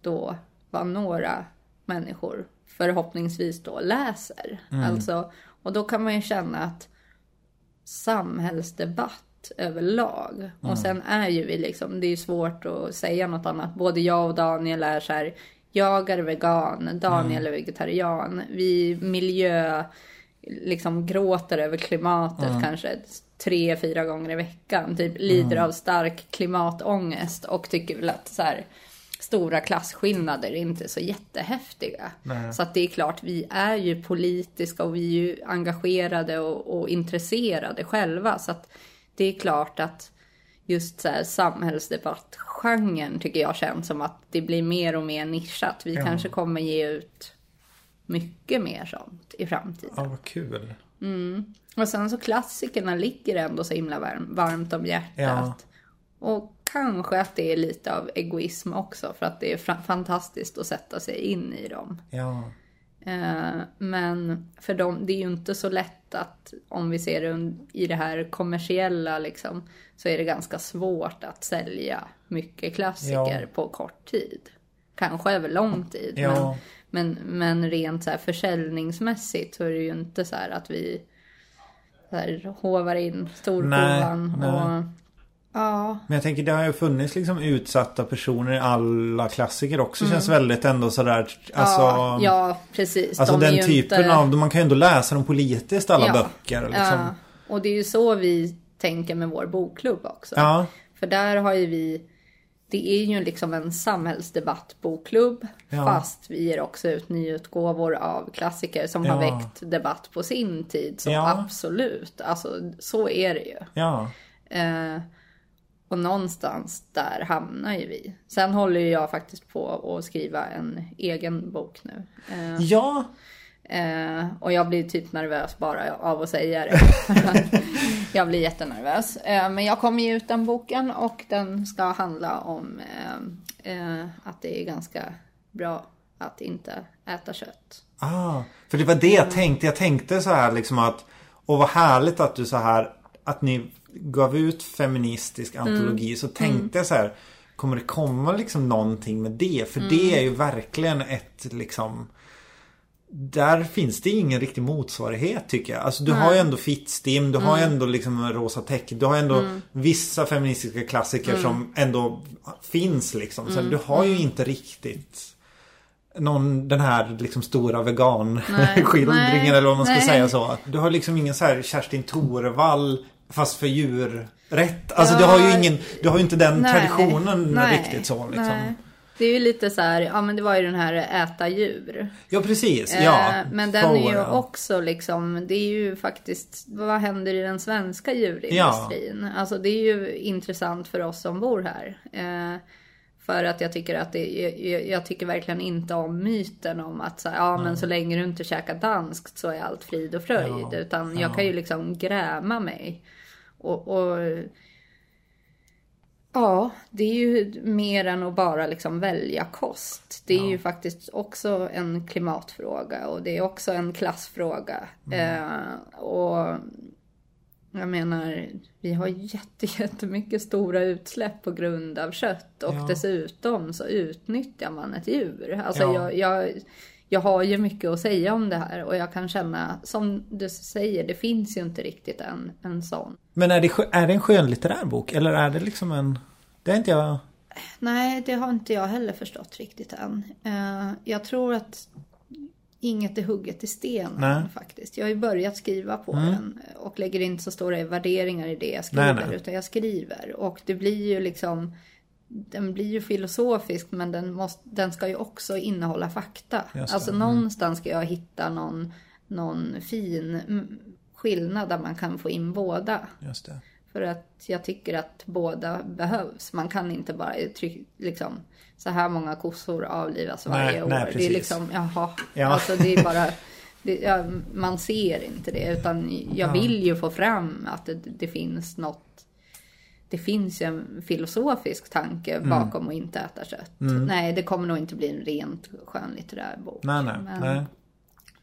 då vad några människor förhoppningsvis då läser. Alltså, och då kan man ju känna att samhällsdebatt överlag. Och sen är ju vi liksom, det är ju svårt att säga något annat. Både jag och Daniel är så här, jag är vegan, Daniel är vegetarian. Vi miljö, liksom gråter över klimatet kanske tre, fyra gånger i veckan. Typ lider av stark klimatångest och tycker väl att så här, stora klasskillnader är inte så jättehäftiga. Så att det är klart, vi är ju politiska och vi är ju engagerade och, och intresserade själva. Så att det är klart att just så här samhällsdebattgenren tycker jag känns som att det blir mer och mer nischat. Vi kanske kommer ge ut mycket mer sånt i framtiden. Ja, vad kul. Och sen så klassikerna ligger ändå så himla varm, varmt om hjärtat. Och kanske att det är lite av egoism också för att det är fantastiskt att sätta sig in i dem. Ja. Eh, men för dem, det är ju inte så lätt att om vi ser det i det här kommersiella liksom, så är det ganska svårt att sälja mycket klassiker Ja. på kort tid. Kanske över lång tid. Ja. Men, men, men rent så här försäljningsmässigt så är det ju inte så att vi så här, hovar in storkovan och ja, Men jag tänker det har ju funnits liksom utsatta personer i alla klassiker också. Känns väldigt ändå sådär. Alltså, ja, ja, precis. alltså De den typen inte- av. Man kan ju ändå läsa dem politiskt alla Ja. böcker. Liksom. Ja, och det är ju så vi tänker med vår bokklubb också. Ja. För där har ju vi, det är ju liksom en samhällsdebattbokklubb. Ja. Fast vi ger också ut nyutgåvor av klassiker som har väckt debatt på sin tid. Så Ja. absolut, alltså så är det ju. Ja. Eh, och någonstans där hamnar ju vi. Sen håller ju jag faktiskt på att skriva en egen bok nu. Eh, Ja. Eh, och jag blir typ nervös bara av att säga det. jag blir jättenervös. Eh, men jag kommer ge ut den boken och den ska handla om eh, eh, att det är ganska bra att inte äta kött. Ah, för det var det jag tänkte. Jag tänkte så här liksom att Och vad härligt att du så här Att ni gav ut feministisk antologi så tänkte jag så här Kommer det komma liksom någonting med det? För det är ju verkligen ett liksom där finns det ingen riktig motsvarighet tycker jag. Alltså du har ju ändå Fittstim, du har ju ändå liksom Rosa Tech, du har ändå vissa feministiska klassiker som ändå finns liksom. Så du har ju inte riktigt någon, den här liksom stora vegan-skildringen Nej. eller vad man ska Nej. säga så. Du har liksom ingen så här Kerstin Torvall fast för djurrätt. Alltså du Ja. har ju ingen, du har ju inte den Nej. traditionen Nej. riktigt så liksom. Nej. Det är ju lite så här, ja men det var ju den här äta djur. Ja precis, ja. Eh, men den är ju ja. också liksom, det är ju faktiskt, vad händer i den svenska djurindustrin? Alltså det är ju intressant för oss som bor här. Eh, för att jag tycker att det, jag, jag tycker verkligen inte om myten om att så, här, ja men så länge du inte käkar danskt så är allt frid och fröjd. Ja, Utan jag kan ju liksom gräma mig. Och, och Ja, det är ju mer än att bara liksom välja kost. Det är ju faktiskt också en klimatfråga och det är också en klassfråga. Eh, och jag menar, vi har jätte, jättemycket stora utsläpp på grund av kött och Ja. dessutom så utnyttjar man ett djur. Alltså Ja. jag, jag, jag har ju mycket att säga om det här och jag kan känna, som du säger, det finns ju inte riktigt en, en sån. Men är det, är det en skönlitterär bok? Eller är det liksom en... Det är inte jag... Nej, det har inte jag heller förstått riktigt än. Eh, jag tror att inget är hugget i sten Nej. Mm. än, faktiskt. Jag har ju börjat skriva på den och lägger inte så stora värderingar i det jag skriver. Nej, nej. Utan jag skriver. Och det blir ju liksom den blir ju filosofisk men den, måste, den ska ju också innehålla fakta. Alltså Mm. någonstans ska jag hitta någon, någon fin skillnad där man kan få in båda. Just det. För att jag tycker att båda behövs. Man kan inte bara tryck, liksom så här många kossor avlivas varje Nej, år. nej, det är liksom, jaha. Ja. Alltså det är bara, det, ja, man ser inte det utan jag vill ju få fram att det, det finns något det finns ju en filosofisk tanke Mm. bakom att inte äta kött. Nej, det kommer nog inte bli en rent skönlitterär bok. Nej, nej, men, nej.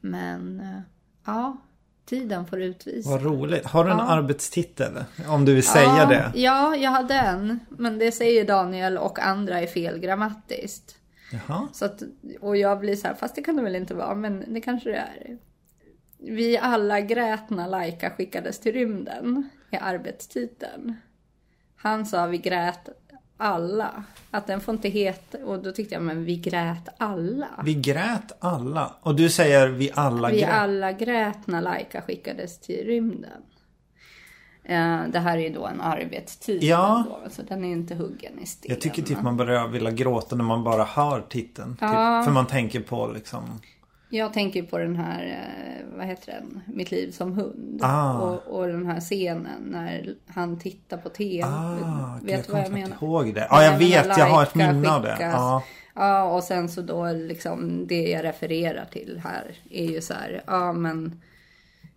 men eh, ja, tiden får utvisa. Vad roligt. Har du en Ja. arbetstitel? Om du vill säga ja, det. Ja, jag hade en. Men det säger Daniel och andra är fel grammatiskt. Jaha. Så att, och jag blir så här, fast det kan det väl inte vara, men det kanske det är. Vi alla grät när Laika skickades till rymden i arbetstiteln. Han sa vi grät alla. Att den får inte heta, och då tyckte jag men vi grät alla. Vi grät alla. Och du säger vi alla Vi grät. alla grät när Laika skickades till rymden. Eh, Det här är ju då en arbetstitel. Ja. Då, så den är inte huggen i sten. Jag tycker typ man börjar vilja gråta när man bara hör titeln. Ja. Typ, för man tänker på liksom... Jag tänker på den här, eh, vad heter den, Mitt liv som hund. Ah. Och, och den här scenen när han tittar på TV. Ah, Vet du vad jag menar? ihåg det. Ja, jag vet. Jag har ett minne av det. Ja. Ja, och sen så då liksom det jag refererar till här är ju så här, ja men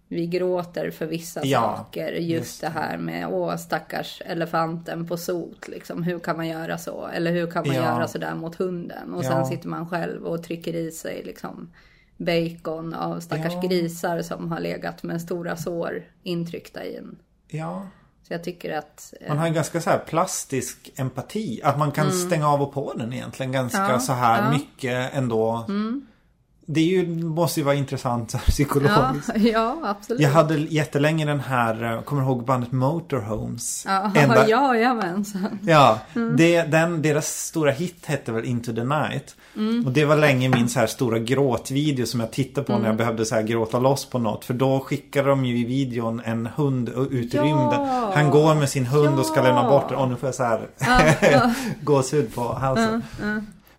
vi gråter för vissa Ja, saker. Just, just det här med, åh stackars elefanten på sot liksom. Hur kan man göra så? Eller hur kan man Ja. göra så där mot hunden? Och Ja. sen sitter man själv och trycker i sig liksom bacon av stackars Ja. grisar som har legat med stora sår intryckta i en. ja. Så jag tycker att eh, Man har en ganska så här plastisk empati. Att man kan stänga av och på den egentligen ganska Mm. Ja, så här ja. Mm. mycket ändå. Det är ju, måste ju vara intressant här, ja, psykologiskt. ja, absolut. Jag hade jättelänge den här, eh, kommer du ihåg bandet Motorhomes? Ja, Ända- ja, jajamensan. Ja, Mm. det, den, deras stora hit hette väl Into the Night. Mm. Och det var länge min så här stora gråtvideo som jag tittade på Mm. när jag behövde så här gråta loss på något. För då skickade de ju i videon en hund ut i Ja. rymden. Han går med sin hund och ska Ja. lämna bort den. Och nu får jag så här ja. gåshud på halsen.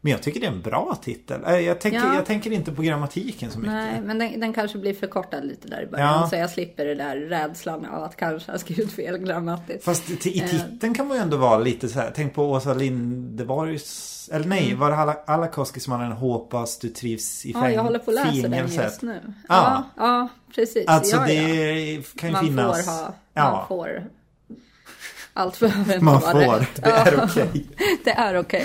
Men jag tycker det är en bra titel. Eh, Jag tänker, Ja. jag tänker inte på grammatiken så mycket. Nej, men den, den kanske blir förkortad lite där i början. Ja. Så jag slipper det där rädslan av att kanske ha skrivit fel grammatiskt. Fast i Eh. titeln kan man ju ändå vara lite så här. Tänk på Åsa Lindeborgs. Eller nej, Mm. var det Alla- Alakoski som hade en hoppas du trivs i Ja, jag håller på att läsa den fängelset. just nu. Ja. Ja, ja precis. Alltså det kan ju Man finnas. får ha, man ja, får. Allt behöver inte man vara får. rätt. Det är okej. det är okej.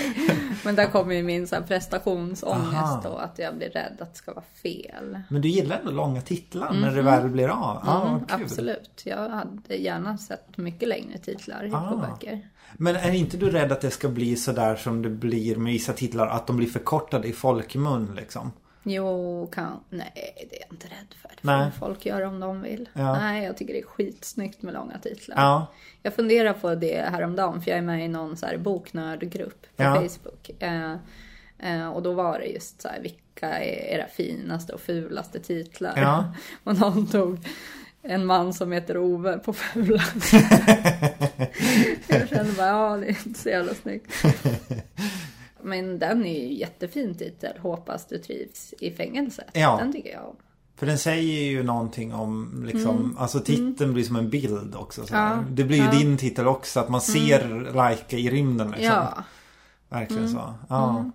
Men där kommer ju min så här prestationsångest Aha. då. Att jag blir rädd att det ska vara fel. Men du gillar ändå långa titlar när det väl blir av. Ja, Mm, vad kul. absolut. Jag hade gärna sett mycket längre titlar på Ah. böcker. Men är inte du rädd att det ska bli så där som det blir med vissa titlar? Att de blir förkortade i folkmun liksom? Jo, kan... Nej, det är jag inte rädd för. Det får Nej. folk göra om de vill. Ja. Nej, jag tycker det är skitsnyggt med långa titlar. Ja. Jag funderar på det häromdagen, för jag är med i någon så här boknördgrupp på Ja. Facebook. Eh, eh, och då var det just så här, vilka är era finaste och fulaste titlar? Ja. och någon tog en man som heter Ove på fula. jag kände bara, ja det är inte så jävla snyggt. Men den är ju jättefin titel, Hoppas du trivs i fängelset. Ja. Den tycker jag om. För den säger ju någonting om liksom, alltså titeln blir som en bild också. Mm. Ja. Det blir ju Ja. Mm. din titel också, att man ser Laika i rymden liksom. Ja. Verkligen Mm. så. Ja.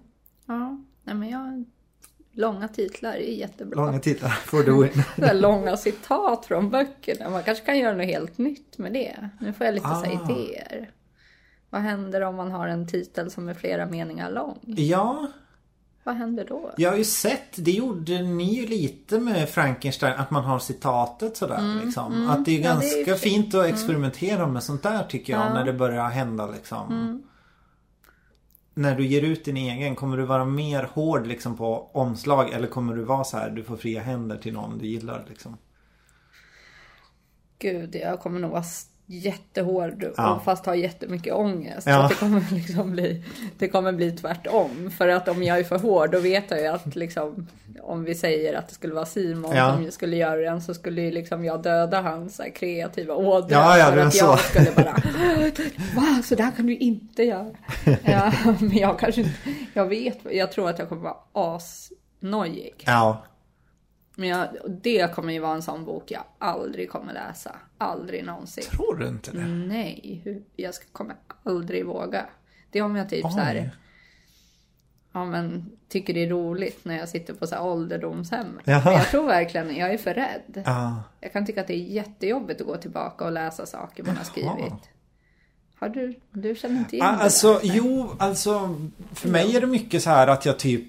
Ja, nej men jag... Långa titlar är jättebra. Långa titlar for the win. Långa citat från böckerna. Man kanske kan göra något helt nytt med det. Nu får jag lite Ah. idéer. Vad händer om man har en titel som är flera meningar lång? ja, Vad händer då? jag har ju sett, det gjorde ni ju lite med Frankenstein, att man har citatet sådär liksom. Att det är Mm, Ja, är ganska ju fint. fint att experimentera med sånt där tycker jag, när det börjar hända liksom. Mm. När du ger ut din egen, kommer du vara mer hård liksom på omslag eller kommer du vara så här, du får fria händer till någon du gillar liksom? Gud, jag kommer nog vara jättehård Ja. och fast ha jättemycket ångest. Ja. Så det kommer liksom bli, det kommer bli tvärtom. För att om jag är för hård då vet jag ju att liksom, om vi säger att det skulle vara Simon Ja. som skulle göra den så skulle ju liksom jag döda hans så här kreativa ådror. Ja, ja, för att så. jag skulle bara, va, så där kan du inte göra. Ja, men jag kanske inte, jag vet, jag tror att jag kommer vara asnojig. Ja. Men jag, det kommer ju vara en sån bok jag aldrig kommer läsa. Aldrig någonsin. Tror du inte det? Nej, jag kommer aldrig våga. Det är om jag typ så här. Oj. ja, men, tycker det är roligt när jag sitter på så här ålderdomshem. Jaha. Men jag tror verkligen, jag är för rädd. Ja. Jag kan tycka att det är jättejobbigt att gå tillbaka och läsa saker man har skrivit. Har du, du känner inte igen Ah, det Alltså, där? jo, alltså för mig är det mycket så här att jag typ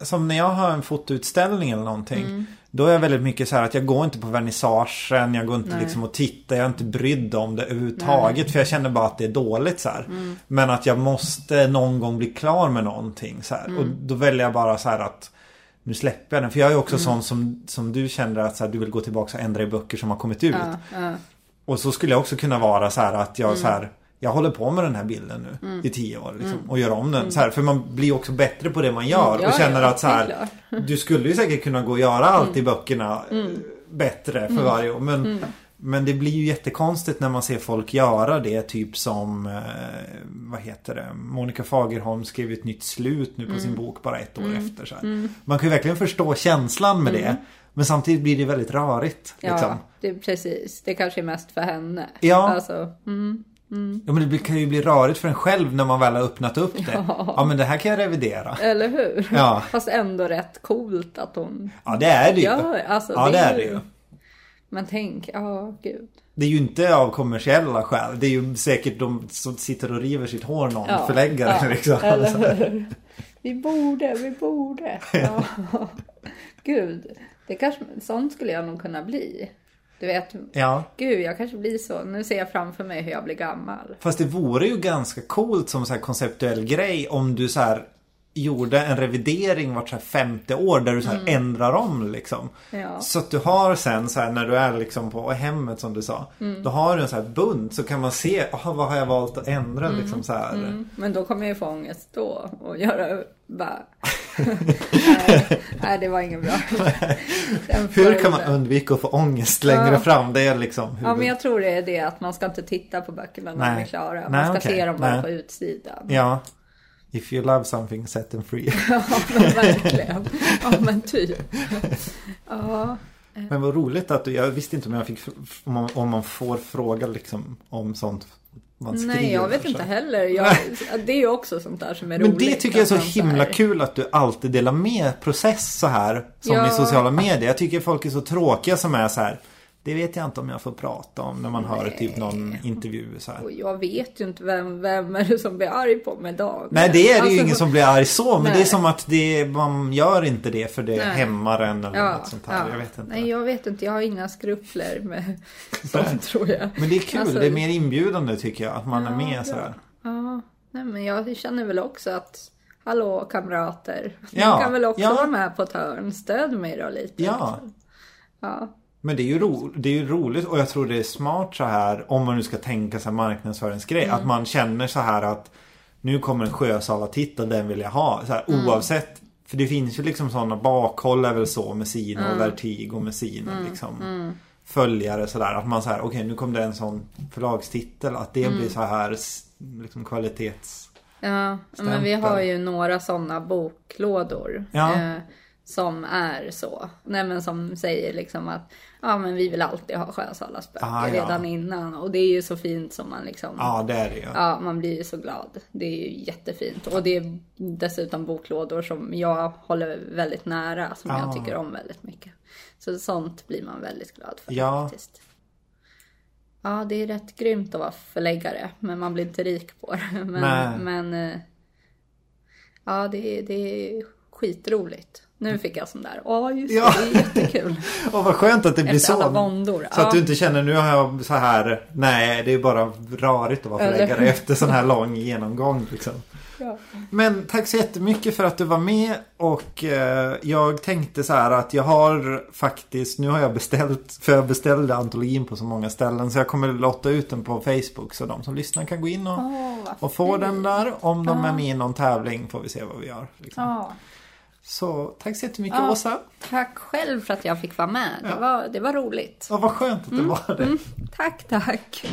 Som när jag har en fotoutställning eller någonting Mm. Då är jag väldigt mycket så här att jag går inte på vernissagen Jag går inte Nej. liksom och tittar Jag är inte brydd om det överhuvudtaget För jag känner bara att det är dåligt så. Mm. Men att jag måste någon gång bli klar med någonting så. Mm. Och då väljer jag bara så här att Nu släpper jag den. För jag är också Mm. sån som, som du kände att så här, du vill gå tillbaka och ändra i böcker som har kommit ut. Ja, ja. Och så skulle jag också kunna vara så här att Mm. jag så här Jag håller på med den här bilden nu i tio år liksom, och gör om den. Mm. Så här, för man blir också bättre på det man gör. Ja, och känner ja, att så här. Du skulle ju säkert kunna gå och göra allt Mm. i böckerna eh, bättre för varje år. Men, men det blir ju jättekonstigt när man ser folk göra det. Typ som eh, Vad heter det? Monica Fagerholm skrev ett nytt slut nu på Mm. sin bok bara ett år efter. Så. Man kan ju verkligen förstå känslan med det. Men samtidigt blir det väldigt rörigt. Mm. Ja, Liksom. det precis. Det kanske är mest för henne. Ja. Alltså, mm. Ja men det kan ju bli rörigt för en själv när man väl har öppnat upp det. Ja. Ja, men det här kan jag revidera. Eller hur? Ja. Fast ändå rätt coolt att hon Ja det är det ju. gör. Alltså, ja det är det ju. Men tänk, ja gud. Det är ju inte av kommersiella skäl. Det är ju säkert de som sitter och river sitt hår någon Ja, förläggare ja, liksom. Eller hur? Vi borde, vi borde. Ja. Gud, det kanske, sånt skulle jag nog kunna bli. Du vet, Ja. gud jag kanske blir så. Nu ser jag framför mig hur jag blir gammal. Fast det vore ju ganska coolt som så här konceptuell grej om du så här gjorde en revidering vart så här femte år där du så här ändrar om liksom. Mm. Ja. Så att du har sen så här när du är liksom på hemmet som du sa. Mm. Då har du en så här bunt så kan man se, aha, vad har jag valt att ändra liksom så här. Mm, men då kommer jag ju få ångest då och göra bara... nej, nej, det var inget bra. Hur kan man undvika att få ångest längre Ja. fram? Det är liksom huvud... Ja, men jag tror det är det att man ska inte titta på böckerna när de är klara. Man Nej, ska okej. se dem bara på utsidan. Ja. If you love something, set them free. Ja, men verkligen. Ja, men typ. Ja, Men vad roligt att du, jag visste inte om jag fick, om man, får fråga liksom om sånt man skriver. nej, jag vet inte heller. Jag, det är ju också sånt där som är Men roligt. det tycker jag är så himla här- kul att du alltid delar med process så här. Som Ja. i sociala medier. Jag tycker folk är så tråkiga som är så här. Det vet jag inte om jag får prata om när man hör typ någon intervju så här. Och jag vet ju inte vem, vem är det som blir arg på mig dagligen. Nej det är det ju Alltså, ingen som blir arg så. Men Nej. det är som att det, man gör inte det för det Nej. hämmar en eller Ja, något sånt här. ja. Jag vet inte. Nej, jag vet inte. Jag har inga skrupler med sånt tror jag. Men det är kul. Alltså- det är mer inbjudande tycker jag. Att man är med bra. sådär. Ja, nej, men jag känner väl också att Hallå kamrater. Ni Ja, kan väl också ja. vara med på ett hörn. Stöd mig då lite. Ja. Ja. Men det är, ju ro, det är ju roligt och jag tror det är smart så här om man nu ska tänka sig marknadsföringsgrej. Mm. Att man känner så här att nu kommer en Sjösala-titel, den vill jag ha. Så här, Mm. Oavsett. För det finns ju liksom sådana bakhåll är väl så med sina Mm. och Vertigo med sina liksom. Följare sådär. Att man säger okej nu kom det en sån förlagstitel. Att det Mm. blir så här liksom kvalitets... Ja, men vi har ju några sådana boklådor. Ja. Eh, som är så. Nej men som säger liksom att ja men vi vill alltid ha Sjösalas böcker Ah, ja. redan innan. Och det är ju så fint som man liksom. Ja det är det ju. Ja, man blir ju så glad. Det är ju jättefint. Och det är dessutom boklådor som jag håller väldigt nära. Som Ja. jag tycker om väldigt mycket. Så sånt blir man väldigt glad för Ja. faktiskt. Ja, det är rätt grymt att vara förläggare. Men man blir inte rik på det. Nej. Men, men eh, ja, det det är skitroligt. Nu fick jag sån där. Ja, just det. Ja. Det är jättekul. Och vad skönt att det blir Efter så. alla våndor. Så att Ja. du inte känner nu har jag så här. Nej det är bara rörigt att vara förläggare efter sån här lång genomgång liksom. Ja. Men tack så jättemycket för att du var med och eh, jag tänkte så här att jag har faktiskt, nu har jag beställt, för jag beställde antologin på så många ställen så jag kommer lotta ut den på Facebook så de som lyssnar kan gå in och, Åh, vad och få den där. Om de är med i någon tävling får vi se vad vi gör. Liksom. Ja. Så tack så jättemycket Ja. Åsa. Tack själv för att jag fick vara med. Det, Ja. var, det var roligt. Och vad skönt att det var det. Tack, tack.